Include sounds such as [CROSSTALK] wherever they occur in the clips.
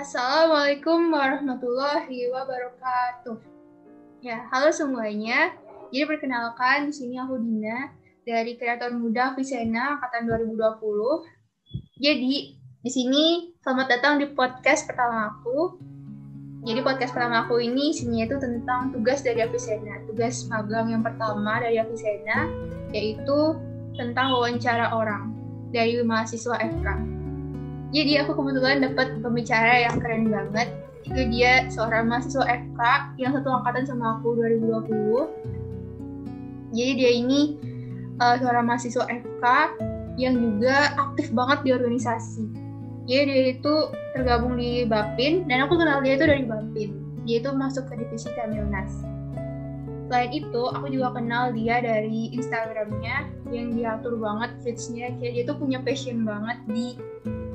Assalamualaikum warahmatullahi wabarakatuh. Ya, halo semuanya. Jadi perkenalkan di sini aku Dina dari Kreator Muda Visena angkatan 2020. Jadi di sini selamat datang di podcast pertama aku. Jadi podcast pertama aku ini isinya itu tentang tugas dari Avisena. Tugas magang yang pertama dari Avisena yaitu tentang wawancara orang dari mahasiswa FK jadi aku kebetulan dapat pembicara yang keren banget. Itu dia seorang mahasiswa FK yang satu angkatan sama aku 2020 jadi dia ini uh, seorang mahasiswa FK yang juga aktif banget di organisasi. Jadi dia itu tergabung di Bapin dan aku kenal dia itu dari Bapin. Dia itu masuk ke divisi Kamilnas selain itu aku juga kenal dia dari Instagramnya yang diatur banget feedsnya. Kayak dia tuh punya passion banget di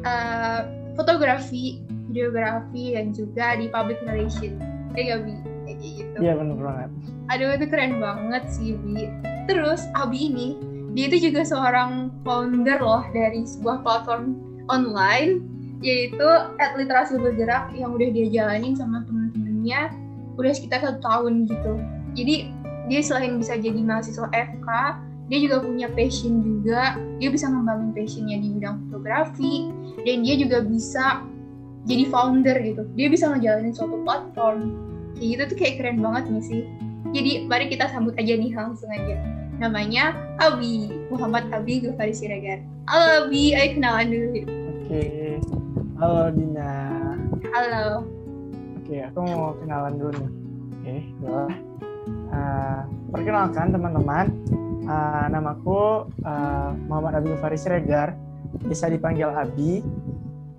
uh, fotografi, videografi, dan juga di public relation. Ya Bi? Kayak gitu. Iya benar banget. Aduh itu keren banget sih Bi. Terus Abi ini, dia itu juga seorang founder loh dari sebuah platform online yaitu at literasi bergerak yang udah dia jalanin sama temen-temennya udah sekitar satu tahun gitu. Jadi dia selain bisa jadi mahasiswa FK, dia juga punya passion juga. Dia bisa ngembangin passionnya di bidang fotografi. Dan dia juga bisa jadi founder gitu. Dia bisa ngejalanin suatu platform. Kayak gitu tuh kayak keren banget nih sih? Jadi mari kita sambut aja nih langsung aja. Namanya Abi. Muhammad Abi Gufari Siregar. Halo Abi. Ayo kenalan dulu. Oke. Halo Dina. Halo. Oke aku mau kenalan dulu nih. Oke okay, uh, perkenalkan teman-teman Uh, namaku uh, Muhammad Abi Faris Regar, bisa dipanggil Abi.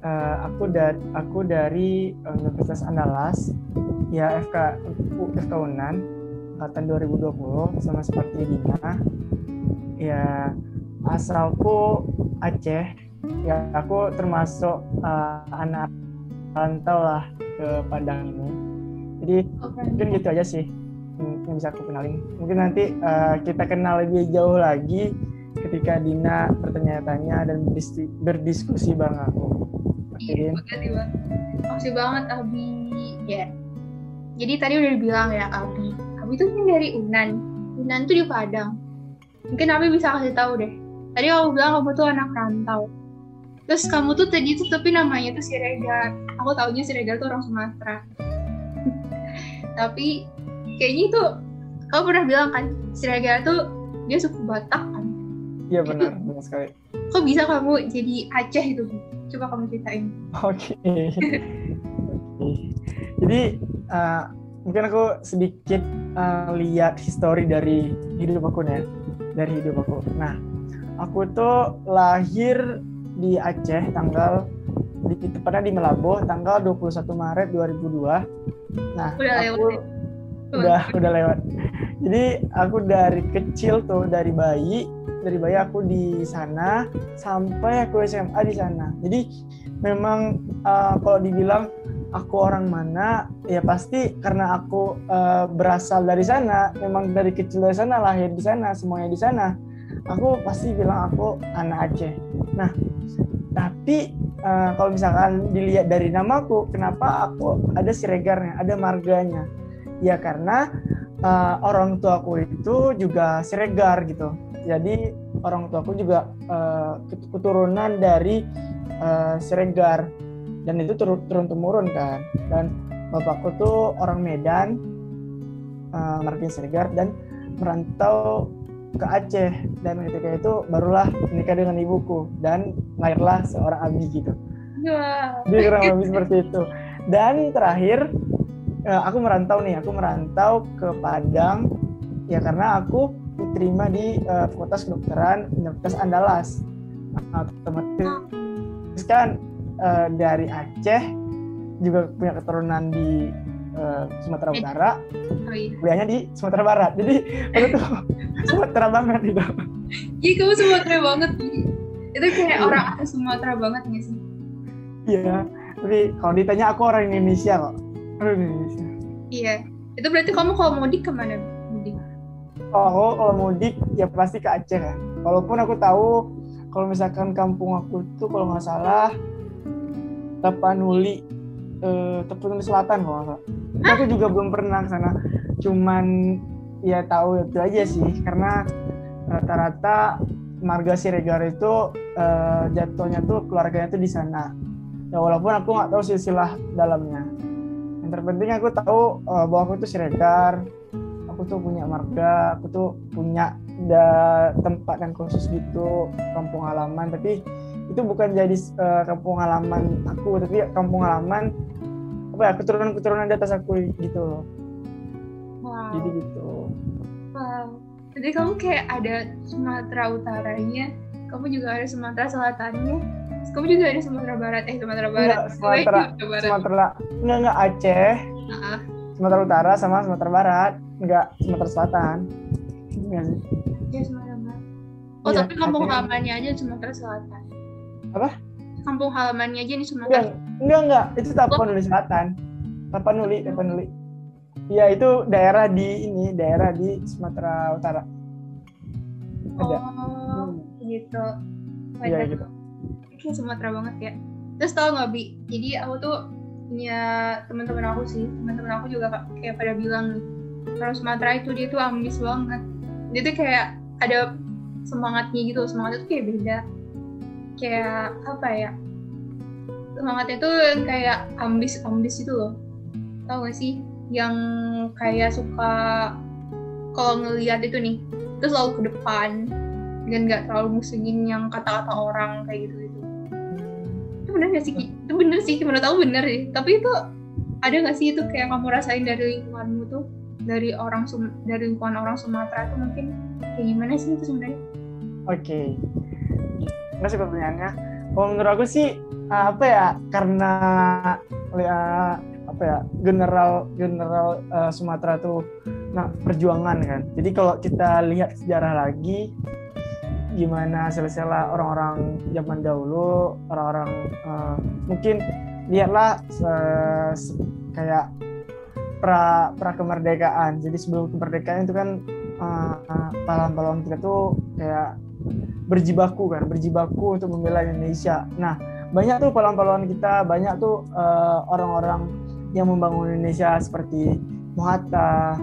Uh, aku dari aku dari Universitas Andalas, ya FK FK Unan, angkatan 2020 sama seperti Dina. Ya asalku Aceh. Ya aku termasuk uh, anak rantau lah ke Padang ini. Jadi okay. mungkin gitu aja sih yang bisa aku kenalin. Mungkin nanti uh, kita kenal lebih jauh lagi ketika Dina bertanya-tanya dan berdiskusi bareng aku. Iya, makasih banget. Makasih banget Abi. Ya. Jadi tadi udah dibilang ya Abi. Abi tuh kan dari Unan. Unan tuh di Padang. Mungkin Abi bisa kasih tahu deh. Tadi aku bilang kamu tuh anak rantau. Terus kamu tuh tadi tuh tapi namanya tuh Siregar. Aku taunya Siregar tuh orang Sumatera. [LAUGHS] tapi kayaknya itu kamu pernah bilang kan Siraga tuh dia suku Batak kan. Iya benar benar sekali. Kok bisa kamu jadi Aceh itu coba kamu ceritain. Oke. Okay. jadi uh, mungkin aku sedikit uh, lihat histori dari hidup aku nih dari hidup aku. Nah aku tuh lahir di Aceh tanggal di tepatnya di Melaboh tanggal 21 Maret 2002 nah Udah aku lewat udah udah. lewat. Jadi aku dari kecil tuh dari bayi dari bayi aku di sana sampai aku SMA di sana. Jadi memang uh, kalau dibilang aku orang mana ya pasti karena aku uh, berasal dari sana memang dari kecil dari sana lahir di sana semuanya di sana aku pasti bilang aku anak Aceh. Nah tapi uh, kalau misalkan dilihat dari namaku kenapa aku ada siregarnya ada marganya ya karena uh, orang tuaku itu juga Siregar gitu jadi orang tuaku juga uh, keturunan dari uh, Siregar dan itu turun turun temurun kan dan bapakku tuh orang Medan uh, Martin Siregar dan merantau ke Aceh dan ketika itu barulah menikah dengan ibuku dan lahirlah seorang Abi gitu. Wah. Jadi kurang lebih seperti itu. Dan terakhir aku merantau nih, aku merantau ke Padang ya karena aku diterima di uh, Fakultas Kedokteran Universitas Andalas. Nah, otomatis kan uh, dari Aceh juga punya keturunan di uh, Sumatera Utara, oh, iya. kuliahnya di Sumatera Barat. Jadi aku tuh [LAUGHS] Sumatera banget gitu. Iya kamu Sumatera banget. Itu kayak orang Sumatera banget nggak sih? Iya, tapi kalau ditanya aku orang Indonesia kok Indonesia. Iya. Itu berarti kamu kalau mudik ke mana? Mudik? Oh, kalau mudik ya pasti ke Aceh kan. Walaupun aku tahu kalau misalkan kampung aku tuh kalau nggak salah Tapanuli. uh, Tepung Selatan kalau nggak salah. Aku juga belum pernah ke sana. Cuman ya tahu itu aja sih karena rata-rata marga Siregar itu uh, jatuhnya tuh keluarganya tuh di sana. Ya walaupun aku nggak tahu silsilah dalamnya. Yang terpenting aku tahu uh, bahwa aku itu Siregar, aku tuh punya marga, aku tuh punya da tempat yang khusus gitu, kampung halaman. Tapi itu bukan jadi uh, kampung halaman aku, tapi kampung halaman apa ya keturunan-keturunan di atas aku gitu loh. Wow. Jadi gitu. Wow jadi kamu kayak ada Sumatera Utaranya, kamu juga ada Sumatera Selatannya, kamu juga ada Sumatera Barat, eh Sumatera Barat. Enggak, Sumatera, Sumatera, Sumatera, enggak, enggak Aceh, uh-huh. Sumatera Utara sama Sumatera Barat, enggak Sumatera Selatan. Enggak sih? Iya Sumatera Barat. Oh ya, tapi kampung Aceh. halamannya aja Sumatera Selatan. Apa? Kampung halamannya aja di Sumatera. Enggak, enggak, enggak. itu Tapanuli Selatan. Tapanuli, Tapanuli. Iya itu daerah di ini daerah di Sumatera Utara. Ada. Oh. Gitu. Iya gitu. Kayak Sumatera banget ya. Terus tau nggak bi? Jadi aku tuh punya teman-teman aku sih, teman-teman aku juga kayak pada bilang kalau Sumatera itu dia tuh ambis banget. Dia tuh kayak ada semangatnya gitu, semangatnya tuh kayak beda. Kayak apa ya? Semangatnya tuh kayak ambis-ambis itu loh. Tau gak sih? yang kayak suka kalau ngelihat itu nih itu selalu ke depan dan nggak terlalu musingin yang kata-kata orang kayak gitu gitu itu bener gak sih itu bener sih menurut aku bener sih tapi itu ada nggak sih itu kayak kamu rasain dari lingkunganmu tuh dari orang Sum dari lingkungan orang Sumatera itu mungkin kayak gimana sih itu sebenarnya? Oke, okay. nggak sih pertanyaannya. Kalau menurut aku sih apa ya karena ya, apa ya general general uh, Sumatera tuh nah perjuangan kan jadi kalau kita lihat sejarah lagi gimana sela-sela orang-orang zaman dahulu orang-orang uh, mungkin lihatlah uh, kayak pra pra kemerdekaan jadi sebelum kemerdekaan itu kan uh, pahlawan-pahlawan kita tuh kayak berjibaku kan berjibaku untuk membela Indonesia. Nah banyak tuh pahlawan-pahlawan kita banyak tuh orang-orang uh, yang membangun Indonesia seperti Muhatta,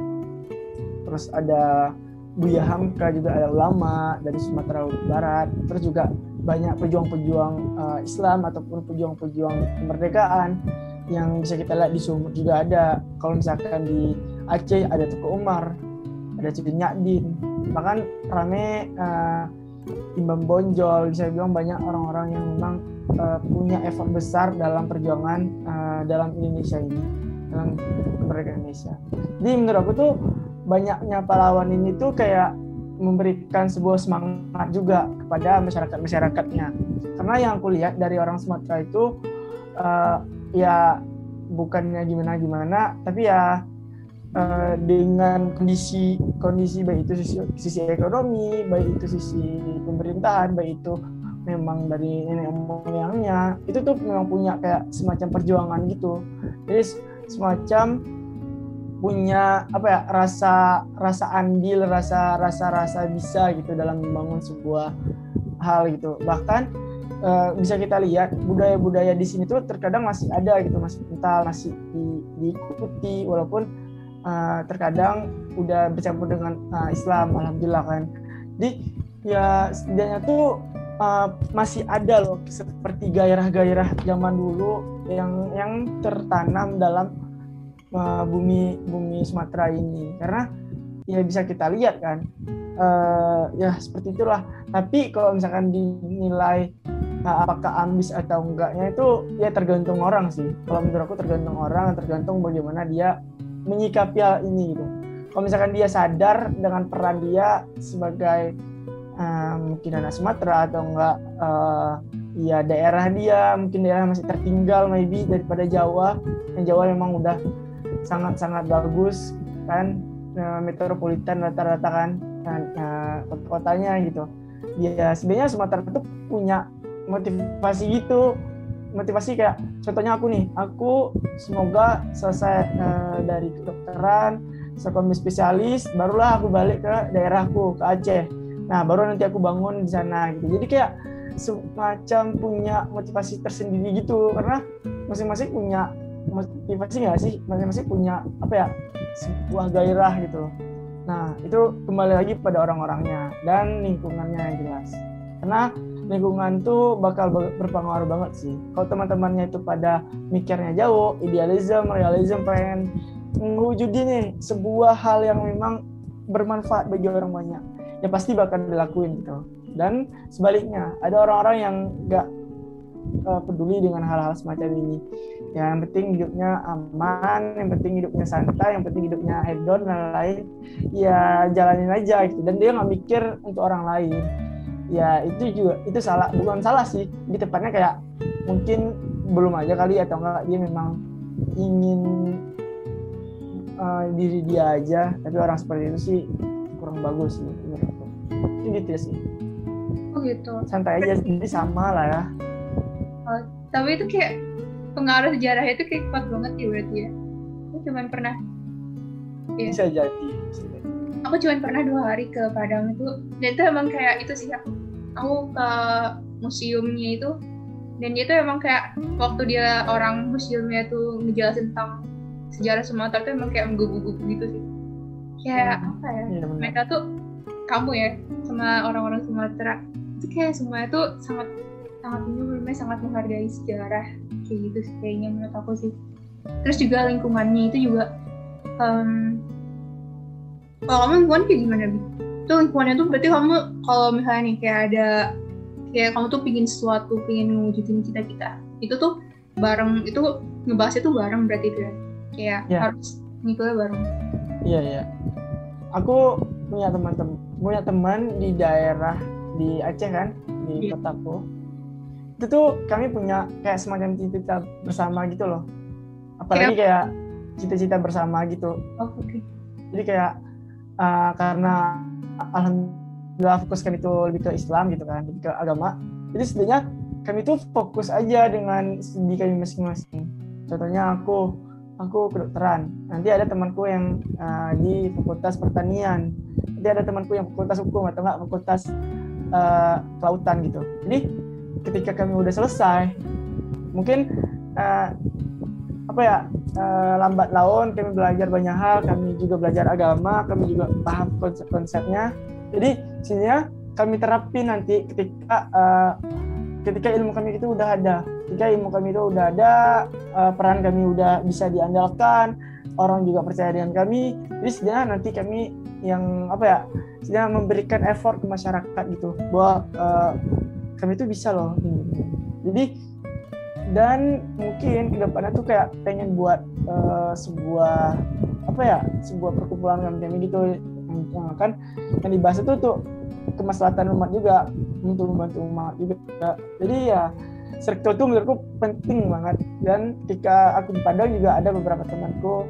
terus ada Buya Hamka juga ada ulama dari Sumatera Barat, terus juga banyak pejuang-pejuang uh, Islam ataupun pejuang-pejuang kemerdekaan yang bisa kita lihat di Sumut juga ada. Kalau misalkan di Aceh ada Tuku Umar, ada Cidi Nyadin, bahkan rame uh, Imam Bonjol, bisa bilang banyak orang-orang yang memang uh, punya effort besar dalam perjuangan uh, dalam Indonesia ini dalam kemerdekaan Indonesia. Jadi menurut aku tuh banyaknya pahlawan ini tuh kayak memberikan sebuah semangat juga kepada masyarakat masyarakatnya. Karena yang aku lihat dari orang Sumatera itu uh, ya bukannya gimana gimana, tapi ya uh, dengan kondisi kondisi baik itu sisi, sisi ekonomi, baik itu sisi pemerintahan, baik itu memang dari nenek moyangnya itu tuh memang punya kayak semacam perjuangan gitu jadi semacam punya apa ya rasa rasa andil rasa rasa rasa bisa gitu dalam membangun sebuah hal gitu. Bahkan e, bisa kita lihat budaya-budaya di sini tuh terkadang masih ada gitu masih kental masih di, diikuti walaupun e, terkadang udah bercampur dengan e, Islam alhamdulillah kan. Jadi ya setidaknya tuh uh, masih ada loh seperti gairah-gairah zaman dulu yang yang tertanam dalam uh, bumi bumi Sumatera ini. Karena ya bisa kita lihat kan uh, ya seperti itulah. Tapi kalau misalkan dinilai uh, apakah ambis atau enggaknya itu ya tergantung orang sih. Kalau menurut aku tergantung orang tergantung bagaimana dia menyikapi hal ini gitu. Kalau misalkan dia sadar dengan peran dia sebagai uh, mungkin anak Sumatera atau enggak uh, ya daerah dia mungkin daerah masih tertinggal maybe daripada Jawa. Yang Jawa memang udah sangat-sangat bagus kan? Uh, metropolitan rata-rata kan? Uh, kotanya gitu. Ya sebenarnya Sumatera itu punya motivasi gitu. Motivasi kayak contohnya aku nih aku semoga selesai uh, dari kedokteran sekolah spesialis barulah aku balik ke daerahku ke Aceh. Nah baru nanti aku bangun di sana gitu. Jadi kayak semacam punya motivasi tersendiri gitu karena masing-masing punya motivasi nggak sih? Masing-masing punya apa ya sebuah gairah gitu. Nah itu kembali lagi pada orang-orangnya dan lingkungannya yang jelas. Karena lingkungan tuh bakal berpengaruh banget sih. Kalau teman-temannya itu pada mikirnya jauh idealisme realisme pengen mewujudin nih sebuah hal yang memang bermanfaat bagi orang banyak ya pasti bakal dilakuin gitu. Dan sebaliknya ada orang-orang yang nggak uh, peduli dengan hal-hal semacam ini ya, yang penting hidupnya aman yang penting hidupnya santai yang penting hidupnya hedon dan lain ya jalanin aja gitu. Dan dia nggak mikir untuk orang lain. Ya itu juga itu salah. Bukan salah sih. Di tepatnya kayak mungkin belum aja kali atau enggak dia memang ingin uh, diri dia aja. Tapi orang seperti itu sih kurang bagus sih itu gitu sih. Oh gitu. Santai aja. Jadi sama lah ya. Oh, tapi itu kayak pengaruh sejarahnya itu kayak kuat banget ya berarti ya. Aku cuma pernah ya. bisa jadi aku cuma pernah dua hari ke Padang itu dan itu emang kayak itu sih aku aku ke museumnya itu dan dia tuh emang kayak waktu dia orang museumnya tuh ngejelasin tentang sejarah Sumatera tuh emang kayak menggugup gitu sih. Kayak hmm. apa ya, ya mereka tuh kamu ya sama orang-orang Sumatera. Itu kayak semuanya tuh sangat sangat ini sangat menghargai sejarah kayak gitu sih kayaknya menurut aku sih terus juga lingkungannya itu juga um, kalau kamu lingkungan kayak gimana bi? Itu lingkungannya tuh berarti kamu kalau misalnya nih kayak ada kayak kamu tuh pingin sesuatu, pingin mewujudin cita-cita, itu tuh bareng itu ngebahasnya tuh bareng berarti itu ya? Kayak yeah. harus ngikutnya bareng. Iya yeah, iya. Yeah. Aku punya teman-teman punya teman di daerah di Aceh kan di yeah. kotaku itu tuh kami punya kayak semacam cita-cita bersama gitu loh. Apalagi kayak cita-cita bersama gitu. Oh, okay. jadi kayak uh, karena alhamdulillah fokuskan itu lebih ke Islam gitu kan lebih ke agama. Jadi setidaknya kami tuh fokus aja dengan studi kami masing-masing. Contohnya aku aku kedokteran. Nanti ada temanku yang uh, di fakultas pertanian. Nanti ada temanku yang fakultas hukum atau enggak fakultas uh, kelautan gitu. Jadi ketika kami udah selesai. Mungkin uh, apa ya uh, lambat laun kami belajar banyak hal kami juga belajar agama kami juga paham konsep-konsepnya. Jadi sininya kami terapin nanti ketika uh, ketika ilmu kami itu udah ada. Ketika ilmu kami itu udah ada uh, peran kami udah bisa diandalkan orang juga percaya dengan kami. Jadi sebenarnya nanti kami yang apa ya sebenarnya memberikan effort ke masyarakat gitu. Bahwa uh, kami itu bisa loh. Jadi dan mungkin ke depannya tuh kayak pengen buat uh, sebuah apa ya sebuah perkumpulan kami gitu. Yang akan yang dibahas itu tuh kemaslahatan umat juga untuk membantu umat juga. Jadi ya circle itu menurutku penting banget. Dan ketika aku di Padang juga ada beberapa temanku.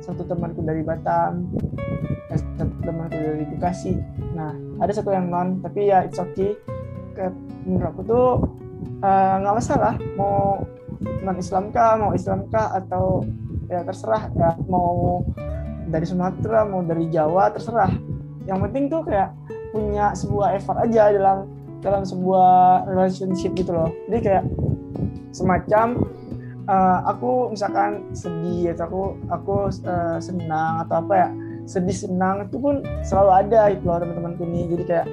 Satu temanku dari Batam satu temanku dari Bekasi. Nah ada satu yang non tapi ya it's okay menurut aku tuh eh, nggak uh, masalah mau non Islam kah mau Islam kah atau ya terserah ya mau dari Sumatera mau dari Jawa terserah. Yang penting tuh kayak punya sebuah effort aja dalam dalam sebuah relationship gitu loh. Jadi kayak semacam uh, aku misalkan sedih atau aku aku uh, senang atau apa ya sedih senang itu pun selalu ada itu loh teman-temanku nih. Jadi kayak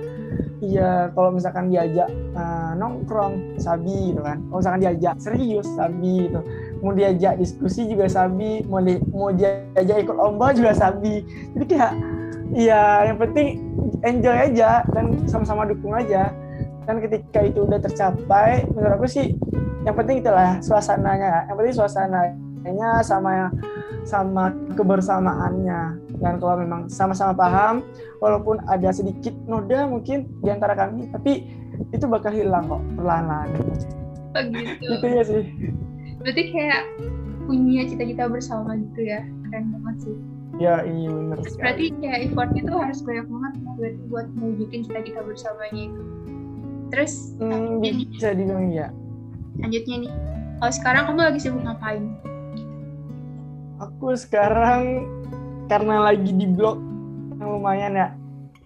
iya kalau misalkan diajak uh, nongkrong sabi gitu kan. Kalau misalkan diajak serius sabi gitu. Mau diajak diskusi juga sabi mau di, mau diajak ikut lomba juga sabi. Jadi kayak iya yang penting enjoy aja dan sama-sama dukung aja. Dan ketika itu udah tercapai menurut aku sih yang penting itulah suasananya. Yang penting suasananya sama sama kebersamaannya dan kalau memang sama-sama paham walaupun ada sedikit noda mungkin di antara kami tapi itu bakal hilang kok perlahan-lahan. Oh gitu. Gitu ya sih. Berarti kayak punya cita-cita bersama gitu ya keren banget sih. Ya iya benar berarti kayak effortnya tuh harus banyak banget berarti buat mewujudin cita-cita bersamanya itu. Terus hmm, bisa dibilang ya lanjutnya nih. Kalau sekarang kamu lagi sibuk ngapain? Aku sekarang karena lagi di blog lumayan ya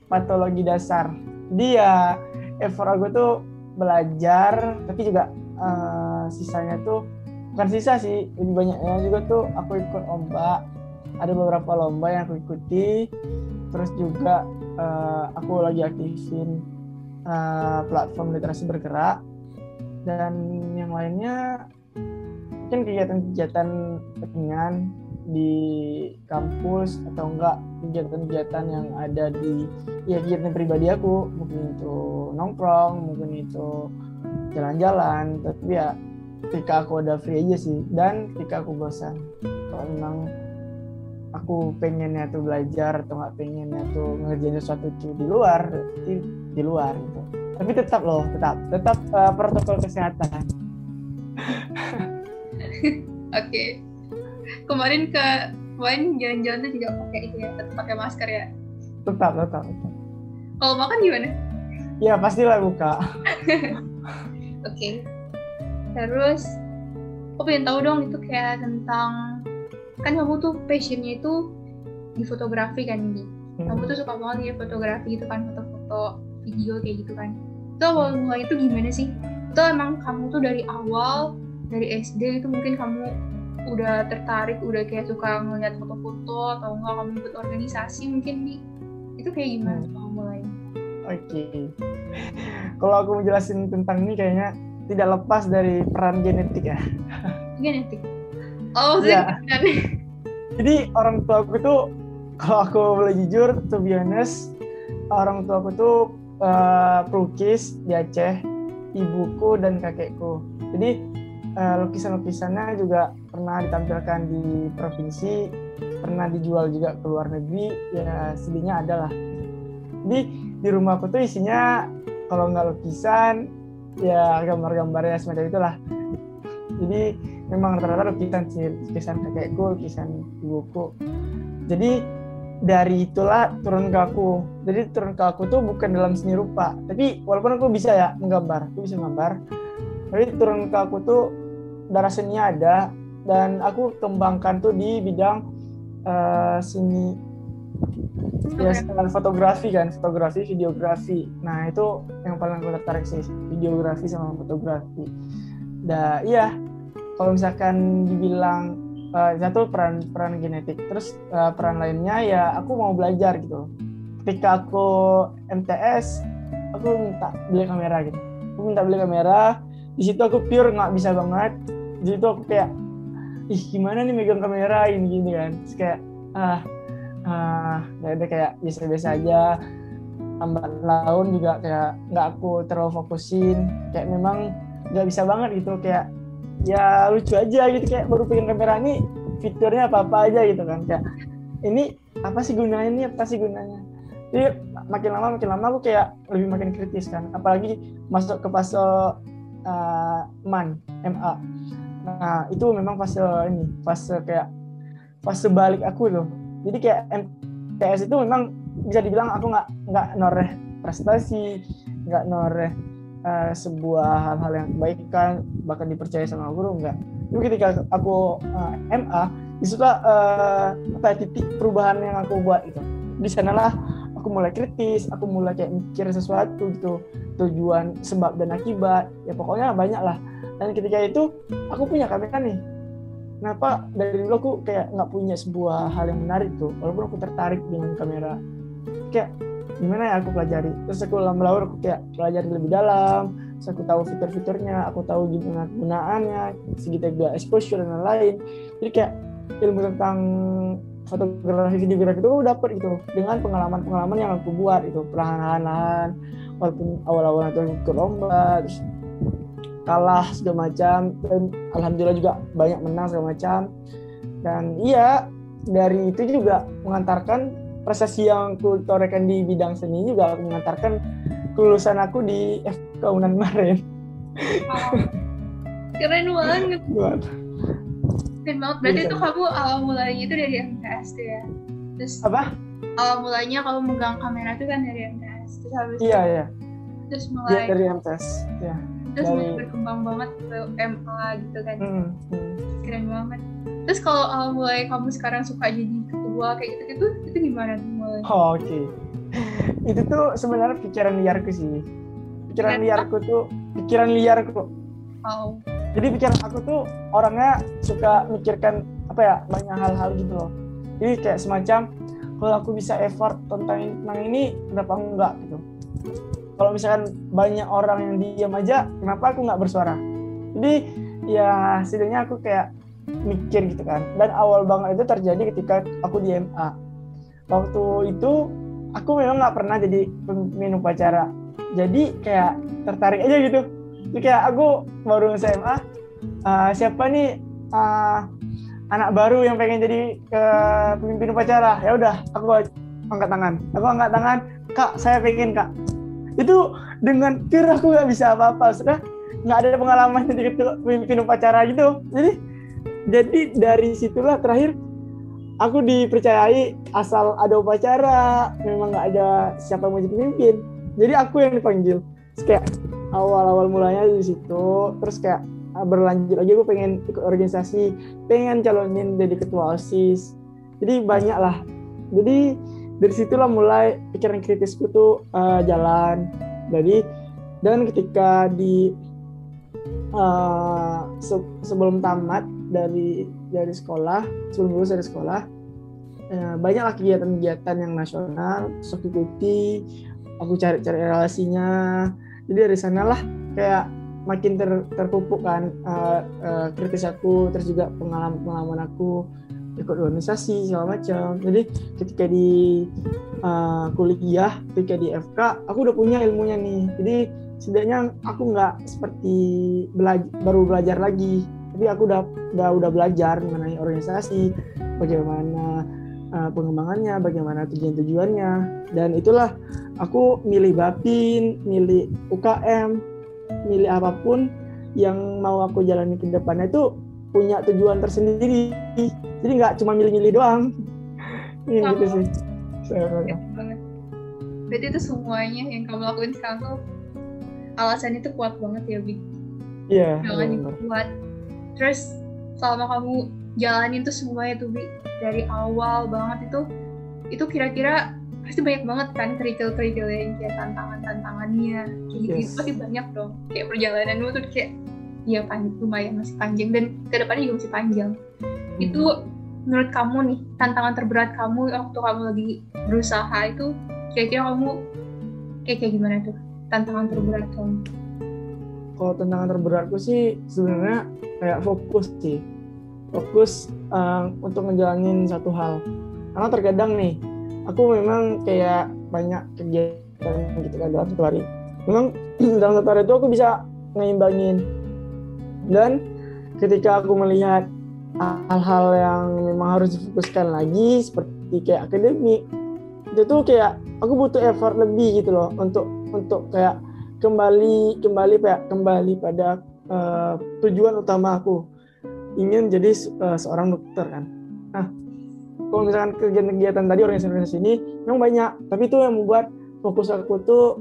patologi dasar. Jadi ya effort aku tuh belajar tapi juga uh, sisanya tuh bukan sisa sih lebih banyaknya juga tuh aku ikut lomba. Ada beberapa lomba yang aku ikuti terus juga uh, aku lagi aktifin uh, platform literasi bergerak. Dan yang lainnya mungkin kegiatan-kegiatan ringan di kampus atau enggak kegiatan-kegiatan yang ada di ya kegiatan pribadi aku. Mungkin itu nongkrong mungkin itu jalan-jalan tapi ya ketika aku ada free aja sih. Dan ketika aku bosan kalau memang aku pengennya tuh belajar atau nggak pengennya tuh ngerjain sesuatu tuh di luar di, di luar gitu. Tapi tetap loh tetap tetap uh, protokol kesehatan. [LAUGHS] Oke. okay. Kemarin ke kemarin jalan-jalan tuh juga pakai itu ya tetap pakai masker ya? Tetap tetap, tetap. kalau makan gimana? Ya pastilah buka. Oke. Okay terus aku pengen tahu dong itu kayak tentang kan kamu tuh passionnya itu di fotografi kan ini hmm. kamu tuh suka banget ya fotografi itu kan foto-foto video kayak gitu kan. Itu awal mulai itu gimana sih? Itu emang kamu tuh dari awal dari SD itu mungkin kamu udah tertarik udah kayak suka ngeliat foto-foto atau enggak kamu ikut organisasi mungkin nih itu kayak gimana hmm. awal mulai oke okay. kalau aku menjelasin tentang ini kayaknya tidak lepas dari peran genetik ya. Genetik. Oh, ya. Jadi orang tua aku tuh kalau aku boleh jujur, to be honest, orang tua aku tuh uh, pelukis di Aceh, ibuku dan kakekku. Jadi uh, lukisan-lukisannya juga pernah ditampilkan di provinsi, pernah dijual juga ke luar negeri, ya sedihnya adalah. Jadi di rumahku tuh isinya kalau nggak lukisan ya gambar-gambarnya semacam itulah. Jadi memang rata-rata lukisan sih lukisan kakekku lukisan ibuku. Jadi dari itulah turun ke aku. Jadi turun ke aku tuh bukan dalam seni rupa. Tapi walaupun aku bisa ya menggambar aku bisa menggambar. Tapi turun ke aku tuh darah seninya ada dan aku kembangkan tuh di bidang uh, seni. Ya sekarang fotografi kan fotografi videografi. Nah itu yang paling aku tertarik sih videografi sama fotografi. Dah iya. Kalau misalkan dibilang uh, satu peran peran genetik terus uh, peran lainnya ya aku mau belajar gitu. Ketika aku MTS aku minta beli kamera gitu. Aku minta beli kamera di situ aku pure nggak bisa banget di situ aku kayak ih gimana nih megang kamera? Ini gini kan. Terus kayak ah uh, ya udah kayak biasa-biasa aja. Lambat laun juga kayak nggak aku terlalu fokusin. Kayak memang nggak bisa banget gitu kayak ya lucu aja gitu. Kayak baru pegang kamera ini fiturnya apa apa aja gitu kan. Kayak ini apa sih gunanya ini apa sih gunanya? Jadi makin lama makin lama aku kayak lebih makin kritis kan. Apalagi masuk ke fase uh, man MA nah itu memang fase ini fase kayak fase balik aku tuh jadi kayak MTS itu memang bisa dibilang aku nggak nggak noreh prestasi nggak noreh uh, sebuah hal-hal yang kebaikan bahkan dipercaya sama guru nggak. Tapi ketika aku uh, eh, MA di situlah uh, apa titik perubahan yang aku buat itu di sanalah aku mulai kritis aku mulai kayak mikir sesuatu gitu tujuan sebab dan akibat ya pokoknya banyak lah dan ketika itu aku punya kamera nih. Kenapa dari dulu aku kayak nggak punya sebuah hal yang menarik tuh? Walaupun aku tertarik dengan kamera. Kayak gimana ya aku pelajari? Terus aku lama-lama aku kayak pelajari lebih dalam. Terus aku tahu fitur-fiturnya aku tahu gimana gunaannya segitiga exposure dan lain-lain. Jadi kayak ilmu tentang fotografi videografi itu aku dapat gitu. Dengan pengalaman-pengalaman yang aku buat itu perlahan-lahan walaupun awal-awal aku ikut lomba terus kalah segala macam. Dan alhamdulillah juga banyak menang segala macam. Dan iya dari itu juga mengantarkan prestasi yang aku torehkan di bidang seni juga mengantarkan kelulusan aku di FK Unan kemarin. Keren banget. Keren banget. Berarti itu kamu awal mulanya itu dari MTS tuh ya? Terus apa? awal mulanya kamu megang kamera itu kan dari MTS terus habis iya iya. terus mulai. iya dari MTS ya terus dari... berkembang banget ke MA gitu kan. Hmm, hmm. keren banget. Terus kalau uh, mulai kamu sekarang suka jadi ketua kayak gitu gitu itu gimana tuh mulai? Oh, oke. Okay. itu tuh sebenarnya pikiran liarku sih. Pikiran liarku tuh pikiran liarku. Oh jadi pikiran aku tuh orangnya suka mikirkan apa ya banyak hal-hal gitu loh. Jadi kayak semacam kalau aku bisa effort tentang tentang ini kenapa enggak? gitu kalau misalkan banyak orang yang diam aja kenapa aku nggak bersuara? Jadi ya setidaknya aku kayak mikir gitu kan. Dan awal banget itu terjadi ketika aku di MA waktu itu aku memang nggak pernah jadi pemimpin upacara. Jadi kayak tertarik aja gitu. Jadi kayak aku baru SMA uh, siapa nih uh, anak baru yang pengen jadi ke pemimpin upacara? Ya udah aku angkat tangan. Aku angkat tangan. Kak saya pengen kak itu dengan pure aku nggak bisa apa-apa. Sudah nggak ada pengalaman jadi pemimpin upacara gitu. Jadi jadi dari situlah terakhir aku dipercayai asal ada upacara memang nggak ada siapa yang mau jadi pemimpin jadi aku yang dipanggil. Terus kayak awal-awal mulanya di situ terus kayak ah, berlanjut lagi aku pengen ikut organisasi pengen calonin jadi ketua osis. Jadi banyak lah jadi dari situlah mulai pikiran kritisku tuh uh, jalan. Jadi dan ketika di uh, se sebelum tamat dari dari sekolah sebelum lulus dari sekolah uh, banyaklah kegiatan-kegiatan yang nasional terus ikuti aku cari-cari relasinya. Jadi dari sanalah kayak makin ter, terpupuk kan uh, uh, kritis aku terus juga pengalaman pengalaman aku ikut organisasi segala macam. Jadi ketika di uh, kuliah ketika di FK aku udah punya ilmunya nih. Jadi setidaknya aku nggak seperti belajar, baru belajar lagi. Tapi aku udah udah udah belajar mengenai organisasi bagaimana uh, pengembangannya bagaimana tujuan-tujuannya. Dan itulah aku milih Bapin milih UKM milih apa pun yang mau aku jalani ke depannya itu punya tujuan tersendiri jadi nggak cuma milih-milih doang. [LAUGHS] Ini gitu sih. Berarti itu semuanya yang kamu lakuin sekarang tuh alasan itu kuat banget ya Bi? Iya jangan yeah, kuat. Terus selama kamu jalanin tuh semuanya tuh Bi dari awal banget itu itu kira-kira pasti banyak banget kan kerikil-kerikil yang kayak tantangan-tantangannya. Kayak gitu yes. pasti banyak dong. Kayak perjalananmu tuh kayak ya pan lumayan masih panjang dan ke depannya juga masih panjang hmm. itu menurut kamu nih tantangan terberat kamu waktu kamu lagi berusaha itu kira-kira kamu kayak kayak gimana tuh tantangan terberat kamu? Kalau tantangan terberatku sih sebenarnya kayak fokus sih. Fokus uh, untuk ngejalanin satu hal. Karena terkadang nih aku memang kayak banyak kegiatan gitu kan dalam satu hari. Memang [CLEARS THROAT] dalam satu hari itu aku bisa ngeimbangin. Dan ketika aku melihat hal-hal yang memang harus difokuskan lagi seperti kayak akademik itu tuh kayak aku butuh effort lebih gitu loh untuk untuk kayak kembali kembali kayak kembali pada uh, tujuan utama aku ingin jadi uh, seorang dokter kan. Nah, kalau misalkan kegiatan-kegiatan tadi organisasi-organisasi ini memang banyak, tapi itu yang membuat fokus aku tuh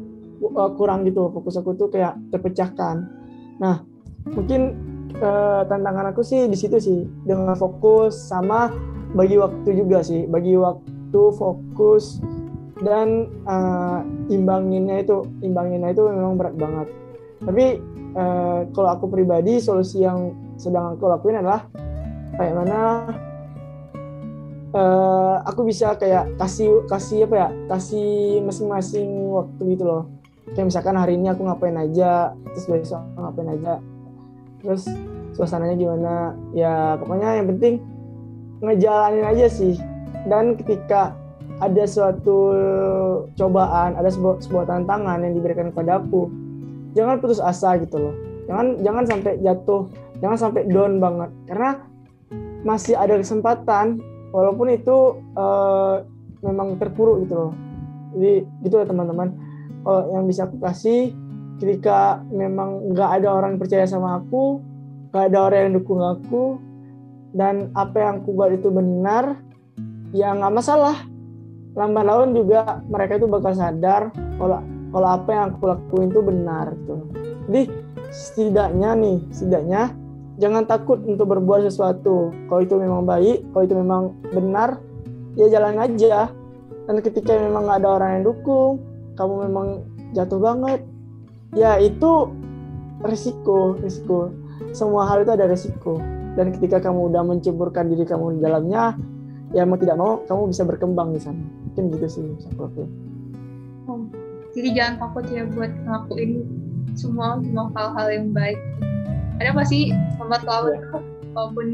uh, kurang gitu, fokus aku tuh kayak terpecahkan. Nah, mungkin uh, tantangan aku sih di situ sih. Dengan fokus sama bagi waktu juga sih, bagi waktu fokus dan uh, imbanginnya itu imbanginnya itu memang berat banget. Tapi uh, kalau aku pribadi solusi yang sedang aku lakuin adalah kayak mana uh, aku bisa kayak kasih kasih apa ya kasih masing-masing waktu gitu loh. Kayak misalkan hari ini aku ngapain aja terus besok ngapain aja terus suasananya gimana? Ya pokoknya yang penting ngejalanin aja sih. Dan ketika ada suatu cobaan ada sebuah, sebuah tantangan yang diberikan kepada aku jangan putus asa gitu loh. Jangan jangan sampai jatuh jangan sampai down banget. Karena masih ada kesempatan walaupun itu uh, memang terpuruk gitu loh. Jadi gitu ya teman-teman. Uh, yang bisa aku kasih ketika memang nggak ada orang yang percaya sama aku nggak ada orang yang dukung aku dan apa yang aku buat itu benar ya nggak masalah lambat laun juga mereka itu bakal sadar kalau kalau apa yang aku lakuin itu benar gitu jadi setidaknya nih setidaknya jangan takut untuk berbuat sesuatu. Kalau itu memang baik, kalau itu memang benar, ya jalan aja. Dan ketika memang nggak ada orang yang dukung, kamu memang jatuh banget, ya itu risiko, risiko. semua hal itu ada resiko dan ketika kamu udah menceburkan diri kamu di dalamnya ya mau tidak mau kamu bisa berkembang di sana. Mungkin gitu sih aku oh, jadi jangan takut ya buat ngelakuin semua semua hal-hal yang baik. Ada pasti lambat laun yeah. walaupun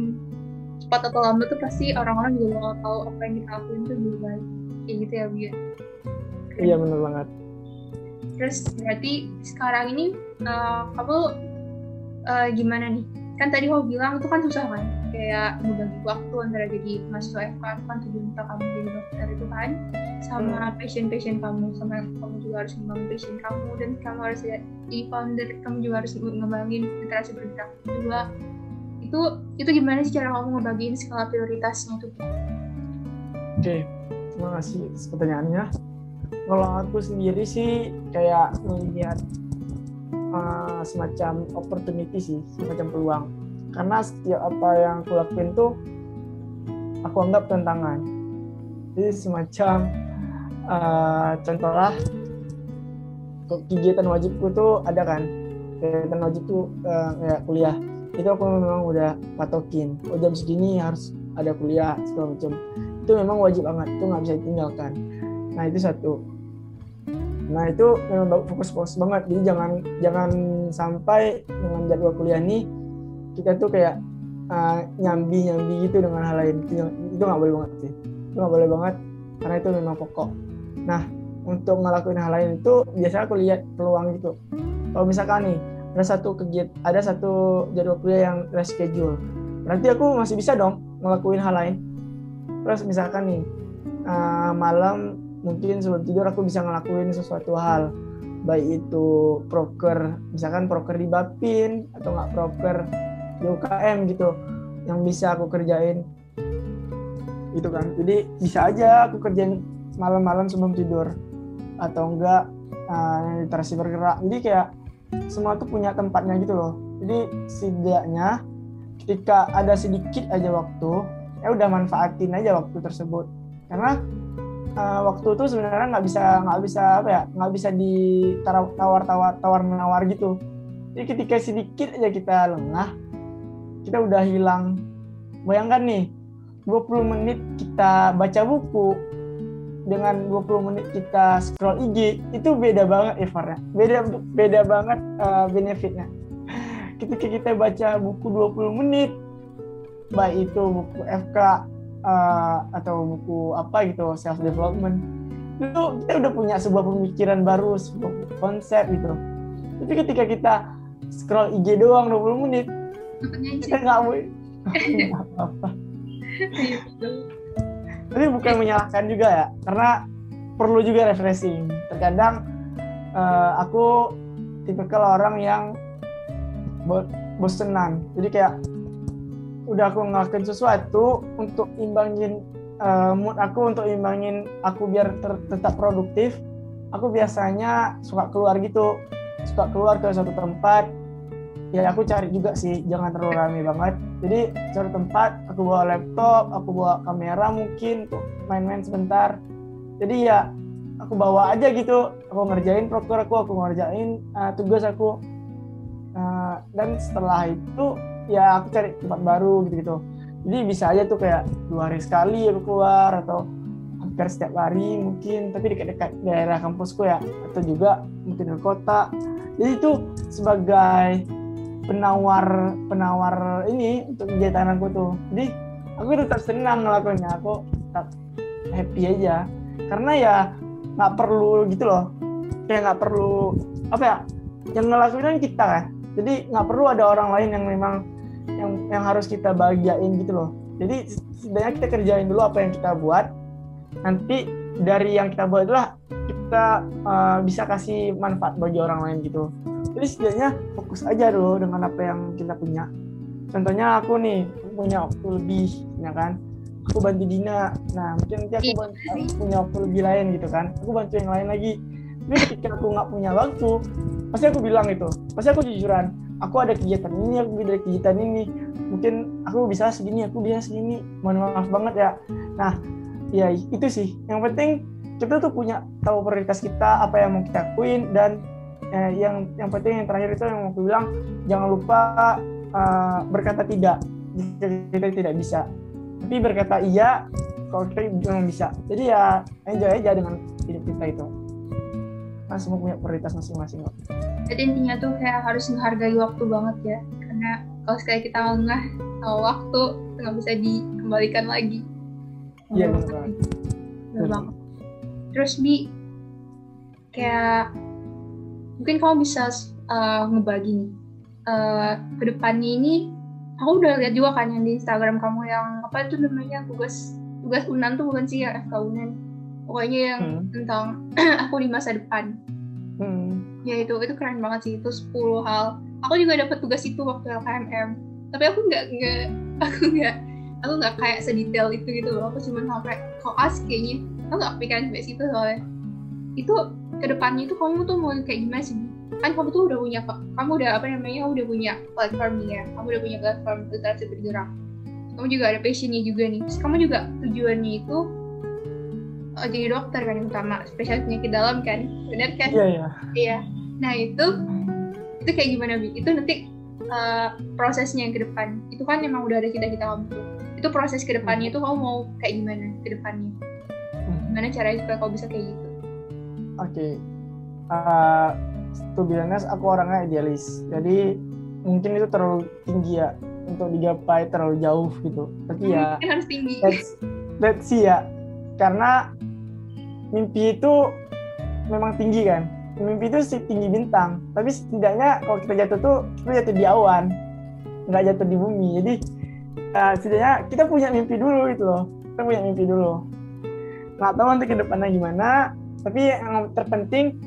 cepat atau lambat tuh pasti orang-orang juga bakal tahu apa yang kita lakuin tuh lebih baik. Kayak gitu ya Bia iya benar banget terus berarti sekarang ini uh, kamu uh, gimana nih? Kan tadi kamu bilang itu kan susah kan? Kayak membagi waktu antara jadi mahasiswa FK kan tujuan utama kamu jadi dokter itu kan? Sama hmm. passion passion kamu sama kamu juga harus membangun passion kamu dan kamu harus jadi founder kamu juga harus ngembangin literasi bergerak kedua. Itu itu gimana sih cara kamu ngebagiin skala prioritasnya tuh oke okay. terima kasih pertanyaannya kalau aku sendiri sih kayak melihat uh, semacam opportunity sih semacam peluang. Karena setiap apa yang aku lakuin tuh aku anggap tantangan. Jadi semacam uh, contohlah kegiatan wajibku tuh ada kan? Kegiatan wajib tuh uh, kayak kuliah. Itu aku memang udah patokin. Oh jam segini harus ada kuliah segala macam. Itu memang wajib banget itu nggak bisa ditinggalkan nah itu satu. Nah itu memang fokus-fokus banget. Jadi jangan jangan sampai dengan jadwal kuliah ini kita tuh kayak uh, eh, nyambi nyambi gitu dengan hal lain. Itu itu nggak boleh banget sih. Itu nggak boleh banget karena itu memang pokok. Nah untuk ngelakuin hal lain itu biasanya aku lihat peluang gitu. Kalau misalkan nih ada satu kegiatan ada satu jadwal kuliah yang reschedule berarti aku masih bisa dong ngelakuin hal lain. Terus misalkan nih uh, malam mungkin sebelum tidur aku bisa ngelakuin sesuatu hal. Baik itu proker misalkan proker di Bapin atau nggak proker di UKM gitu yang bisa aku kerjain. Gitu kan. Jadi bisa aja aku kerjain malam-malam sebelum tidur. Atau enggak uh, literasi bergerak. Jadi kayak semua tuh punya tempatnya gitu loh. Jadi setidaknya ketika ada sedikit aja waktu ya udah manfaatin aja waktu tersebut. Karena uh, waktu itu sebenarnya nggak bisa nggak bisa apa ya nggak bisa ditawar tawar tawar menawar gitu. Jadi ketika sedikit aja kita lengah kita udah hilang. Bayangkan nih 20 menit kita baca buku dengan 20 menit kita scroll IG itu beda banget effortnya beda beda banget uh, benefitnya. Ketika kita baca buku 20 menit baik itu buku FK uh, atau buku apa gitu self development. Itu kita udah punya sebuah pemikiran baru sebuah konsep gitu. Tapi ketika kita scroll IG doang 20 menit kita nggak mau [LAUGHS] apa-apa. Tapi bukan menyalahkan juga ya karena perlu juga refreshing. Terkadang uh, aku tipikal orang yang bosenan. Jadi kayak udah aku ngelakuin sesuatu untuk imbangin uh, mood aku untuk imbangin aku biar ter tetap produktif aku biasanya suka keluar gitu. Suka keluar ke suatu tempat. Ya aku cari juga sih jangan terlalu rame banget. Jadi cari tempat aku bawa laptop aku bawa kamera mungkin main-main sebentar. Jadi ya aku bawa aja gitu. Aku ngerjain proker aku aku ngerjain uh, tugas aku. Uh, dan setelah itu ya aku cari tempat baru gitu-gitu. Jadi bisa aja tuh kayak dua hari sekali aku keluar atau hampir setiap hari mungkin tapi dekat-dekat daerah kampusku ya. Atau juga mungkin ke kota. Jadi itu sebagai penawar penawar ini untuk kegiatan aku tuh. Jadi aku tetap senang ngelakuinnya. Aku tetap happy aja. Karena ya nggak perlu gitu loh. Kayak nggak perlu apa ya yang ngelakuin kita kan. Jadi nggak perlu ada orang lain yang memang yang yang harus kita bahagiain gitu loh. Jadi sebenarnya kita kerjain dulu apa yang kita buat. Nanti dari yang kita buat itulah kita uh, bisa kasih manfaat bagi orang lain gitu. Jadi setidaknya fokus aja dulu dengan apa yang kita punya. Contohnya aku nih punya waktu lebih ya kan. Aku bantu Dina. Nah mungkin nanti aku iya. bantu, punya waktu lebih lain gitu kan. Aku bantu yang lain lagi. Tapi ketika aku nggak punya waktu pasti aku bilang itu pasti aku jujuran aku ada kegiatan ini aku ada kegiatan ini. Mungkin aku bisa segini aku bisa segini. Mohon maaf banget ya. Nah ya itu sih. Yang penting kita tuh punya tahu prioritas kita apa yang mau kita lakuin dan eh, yang yang penting yang terakhir itu yang mau aku bilang jangan lupa uh, berkata tidak. Jika kita tidak bisa. Tapi berkata iya kalau kita memang bisa. Jadi ya enjoy aja dengan hidup kita itu kan semua punya prioritas masing-masing kok jadi intinya tuh kayak harus menghargai waktu banget ya karena kalau sekali kita lengah sama waktu nggak bisa dikembalikan lagi. Iya betul. banget. Terus bi kayak mungkin kamu bisa uh, ngebagi nih. Uh, ke depannya ini aku udah lihat juga kan yang di Instagram kamu yang apa itu namanya tugas tugas unan tuh bukan sih ya FK unan pokoknya yang hmm. tentang [CLEARS THROAT] aku di masa depan. Hmm. ya itu itu keren banget sih itu 10 hal. Aku juga dapat tugas itu waktu LKMM tapi aku nggak nggak [LAUGHS] aku nggak aku nggak kayak sedetail itu gitu loh. Aku cuma sampai koas kayaknya. Aku nggak pikiran sampai situ soalnya. Itu ke depannya itu kamu tuh mau kayak gimana sih? Kan kamu tuh udah punya kamu udah apa namanya udah punya platform nih ya. Kamu udah punya platform literasi bergerak. Kamu juga ada passionnya juga nih. Terus kamu juga tujuannya itu oh, jadi dokter kan yang utama spesialis penyakit dalam kan? Benar kan? Iya iya. Iya. Nah itu itu kayak gimana bi? Itu nanti uh, prosesnya yang ke depan. Itu kan emang udah ada cita-cita kamu tuh itu proses ke depannya itu kamu mau kayak gimana ke depannya? Hmm. gimana caranya supaya kamu bisa kayak gitu? Oke. Okay. uh, to be honest aku orangnya idealis. Jadi mungkin itu terlalu tinggi ya untuk digapai terlalu jauh gitu. Tapi ya harus tinggi. let's, let's see ya karena mimpi itu memang tinggi kan. Mimpi itu sih tinggi bintang. Tapi setidaknya kalau kita jatuh tuh kita jatuh di awan. Nggak jatuh di bumi. Jadi uh, setidaknya kita punya mimpi dulu itu loh. Kita punya mimpi dulu. Nggak tahu nanti ke depannya gimana tapi yang terpenting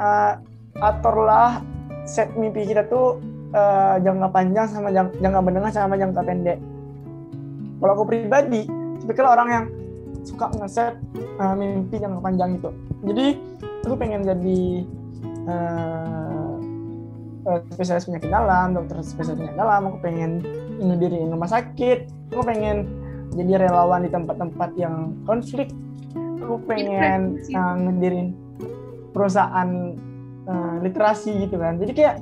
uh, aturlah set mimpi kita tuh uh, jangka panjang sama jang, jangka menengah sama jangka pendek. Kalau aku pribadi, tipikal orang yang suka ngeset uh, mimpi jangka panjang itu. Jadi aku pengen jadi uh, uh, spesialis penyakit dalam, dokter spesialis penyakit dalam. Aku pengen ngediriin rumah sakit. Aku pengen jadi relawan di tempat-tempat yang konflik. Aku pengen uh, ngedirin perusahaan uh, literasi gitu kan jadi kayak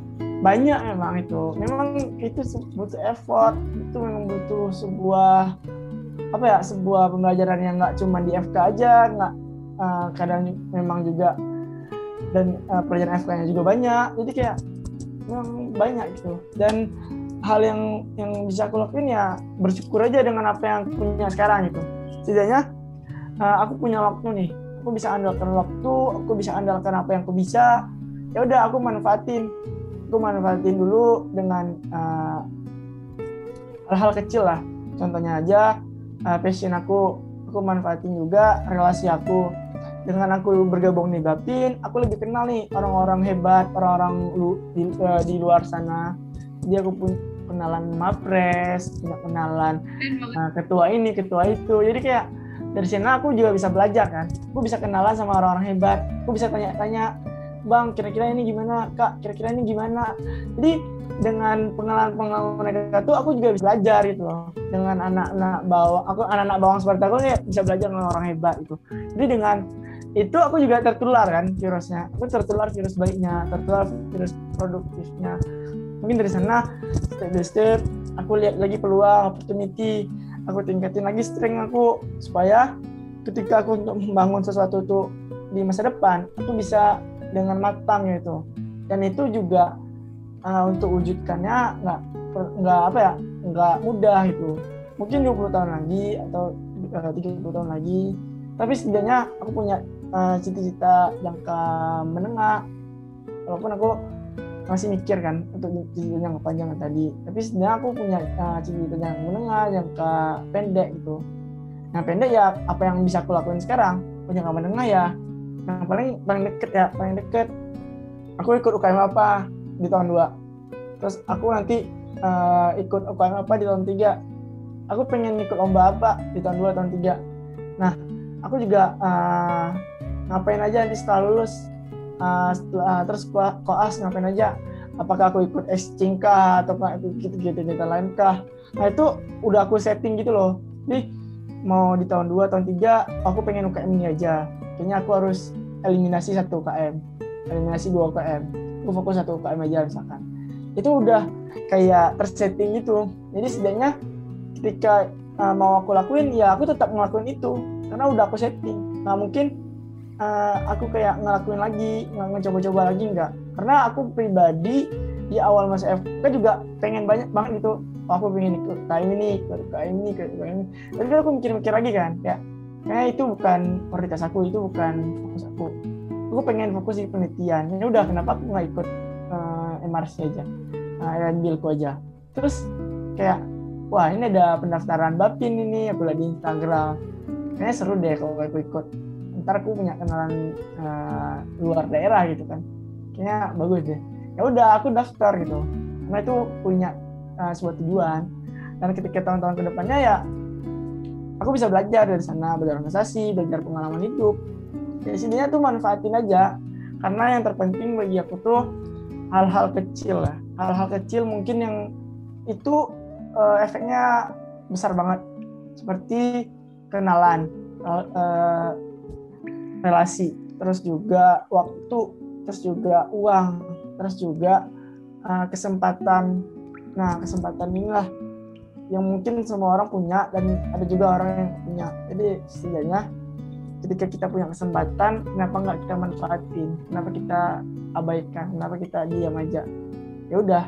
banyak memang itu memang itu butuh effort itu memang butuh sebuah apa ya sebuah pembelajaran yang nggak cuma di FK aja nggak uh, kadang memang juga dan uh, pelajaran FK-nya juga banyak. Jadi kayak memang banyak gitu. Dan hal yang yang bisa aku lakuin ya bersyukur aja dengan apa yang punya sekarang gitu. Setidaknya uh, aku punya waktu nih. Aku bisa andalkan waktu aku bisa andalkan apa yang aku bisa. Ya udah aku manfaatin. Aku manfaatin dulu dengan eh, hal-hal kecil lah. Contohnya aja uh, passion aku aku manfaatin juga relasi aku. Dengan aku bergabung di Bapin aku lebih kenal nih orang-orang hebat orang-orang lu, di, uh, di luar sana. Jadi aku pun kenalan mapres punya kenalan uh, ketua ini ketua itu. Jadi kayak dari sana aku juga bisa belajar kan. Aku bisa kenalan sama orang-orang hebat. Aku bisa tanya-tanya bang kira-kira ini gimana? Kak kira-kira ini gimana? Jadi dengan pengalaman-pengalaman mereka tuh aku juga bisa belajar gitu loh. Dengan anak-anak bawang aku anak-anak bawang seperti aku ya bisa belajar dengan orang hebat itu jadi dengan itu aku juga tertular kan virusnya. Aku tertular virus baiknya tertular virus produktifnya. Mungkin dari sana step by step aku lihat lagi peluang opportunity. Aku tingkatin lagi strength aku supaya ketika aku untuk membangun sesuatu tuh di masa depan aku bisa dengan matang itu dan itu juga uh, untuk wujudkannya nggak nggak apa ya nggak mudah itu mungkin 20 tahun lagi atau uh, 30 tahun lagi. Tapi setidaknya aku punya uh, cita-cita jangka menengah. Walaupun aku masih mikir kan untuk cita-cita yang panjang tadi. Tapi setidaknya aku punya uh, cita-cita yang menengah jangka pendek gitu. Nah pendek ya apa yang bisa aku lakukan sekarang? Jangka menengah ya. Yang paling paling deket ya paling deket. Aku ikut UKM apa di tahun 2 terus aku nanti uh, ikut UKM apa di tahun 3 aku pengen ikut lomba apa di tahun 2 tahun 3 nah aku juga uh, ngapain aja nanti setelah lulus. Uh, uh, terus koas ngapain aja. Apakah aku ikut exchange kah atau ikut gitu-gitu data lain kah. Nah itu udah aku setting gitu loh. Jadi mau di tahun 2 tahun 3 aku pengen UKM ini aja. Kayaknya aku harus eliminasi satu UKM. Eliminasi dua UKM aku fokus satu UKM aja misalkan. Itu udah kayak tersetting gitu. Jadi setidaknya ketika uh, mau aku lakuin ya aku tetap ngelakuin itu. Karena udah aku setting. Nah mungkin uh, aku kayak ngelakuin lagi nggak ngecoba-coba lagi enggak karena aku pribadi di awal masa FK juga pengen banyak banget gitu. Oh, aku pengen ikut KM ini ikut KM ini ikut KM ini. Tapi kan aku mikir-mikir lagi kan ya kayaknya itu bukan prioritas aku itu bukan fokus aku aku pengen fokus di penelitian. Ini udah kenapa aku nggak ikut uh, eh, MRC aja? Uh, ku aja. Terus kayak wah ini ada pendaftaran Bapin ini aku lagi Instagram. Kayaknya seru deh kalau aku ikut. Ntar aku punya kenalan uh, luar daerah gitu kan. Kayaknya bagus deh. Ya udah aku daftar gitu. Karena itu punya uh, sebuah tujuan. Dan ketika tahun-tahun ke depannya ya aku bisa belajar dari sana belajar organisasi belajar pengalaman hidup ya sininya tuh manfaatin aja. Karena yang terpenting bagi aku tuh hal-hal kecil lah hal-hal kecil mungkin yang itu uh, efeknya besar banget. Seperti kenalan uh, relasi terus juga waktu terus juga uang terus juga uh, kesempatan. Nah kesempatan inilah yang mungkin semua orang punya dan ada juga orang yang punya. Jadi setidaknya ketika kita punya kesempatan kenapa nggak kita manfaatin? Kenapa kita abaikan? Kenapa kita diam aja? Ya udah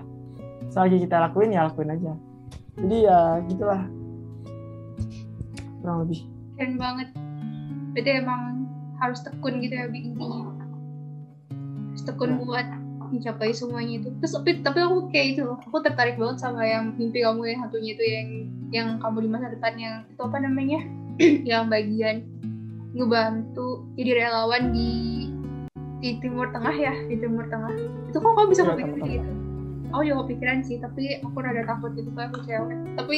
selagi kita lakuin ya lakuin aja. Jadi ya gitulah. Kurang lebih. Keren banget. Berarti emang harus tekun gitu ya intinya harus tekun ya. buat mencapai semuanya itu. Terus tapi, tapi aku kayak itu aku tertarik banget sama yang mimpi kamu yang satunya itu yang yang kamu di masa depan yang itu apa namanya? [CLEARS THROAT] Yang bagian ngebantu jadi relawan di di Timur Tengah ya di Timur Tengah. Itu kok kamu bisa ya, kepikiran gitu? Aku juga kepikiran sih tapi aku rada takut gitu kayak aku cewek tapi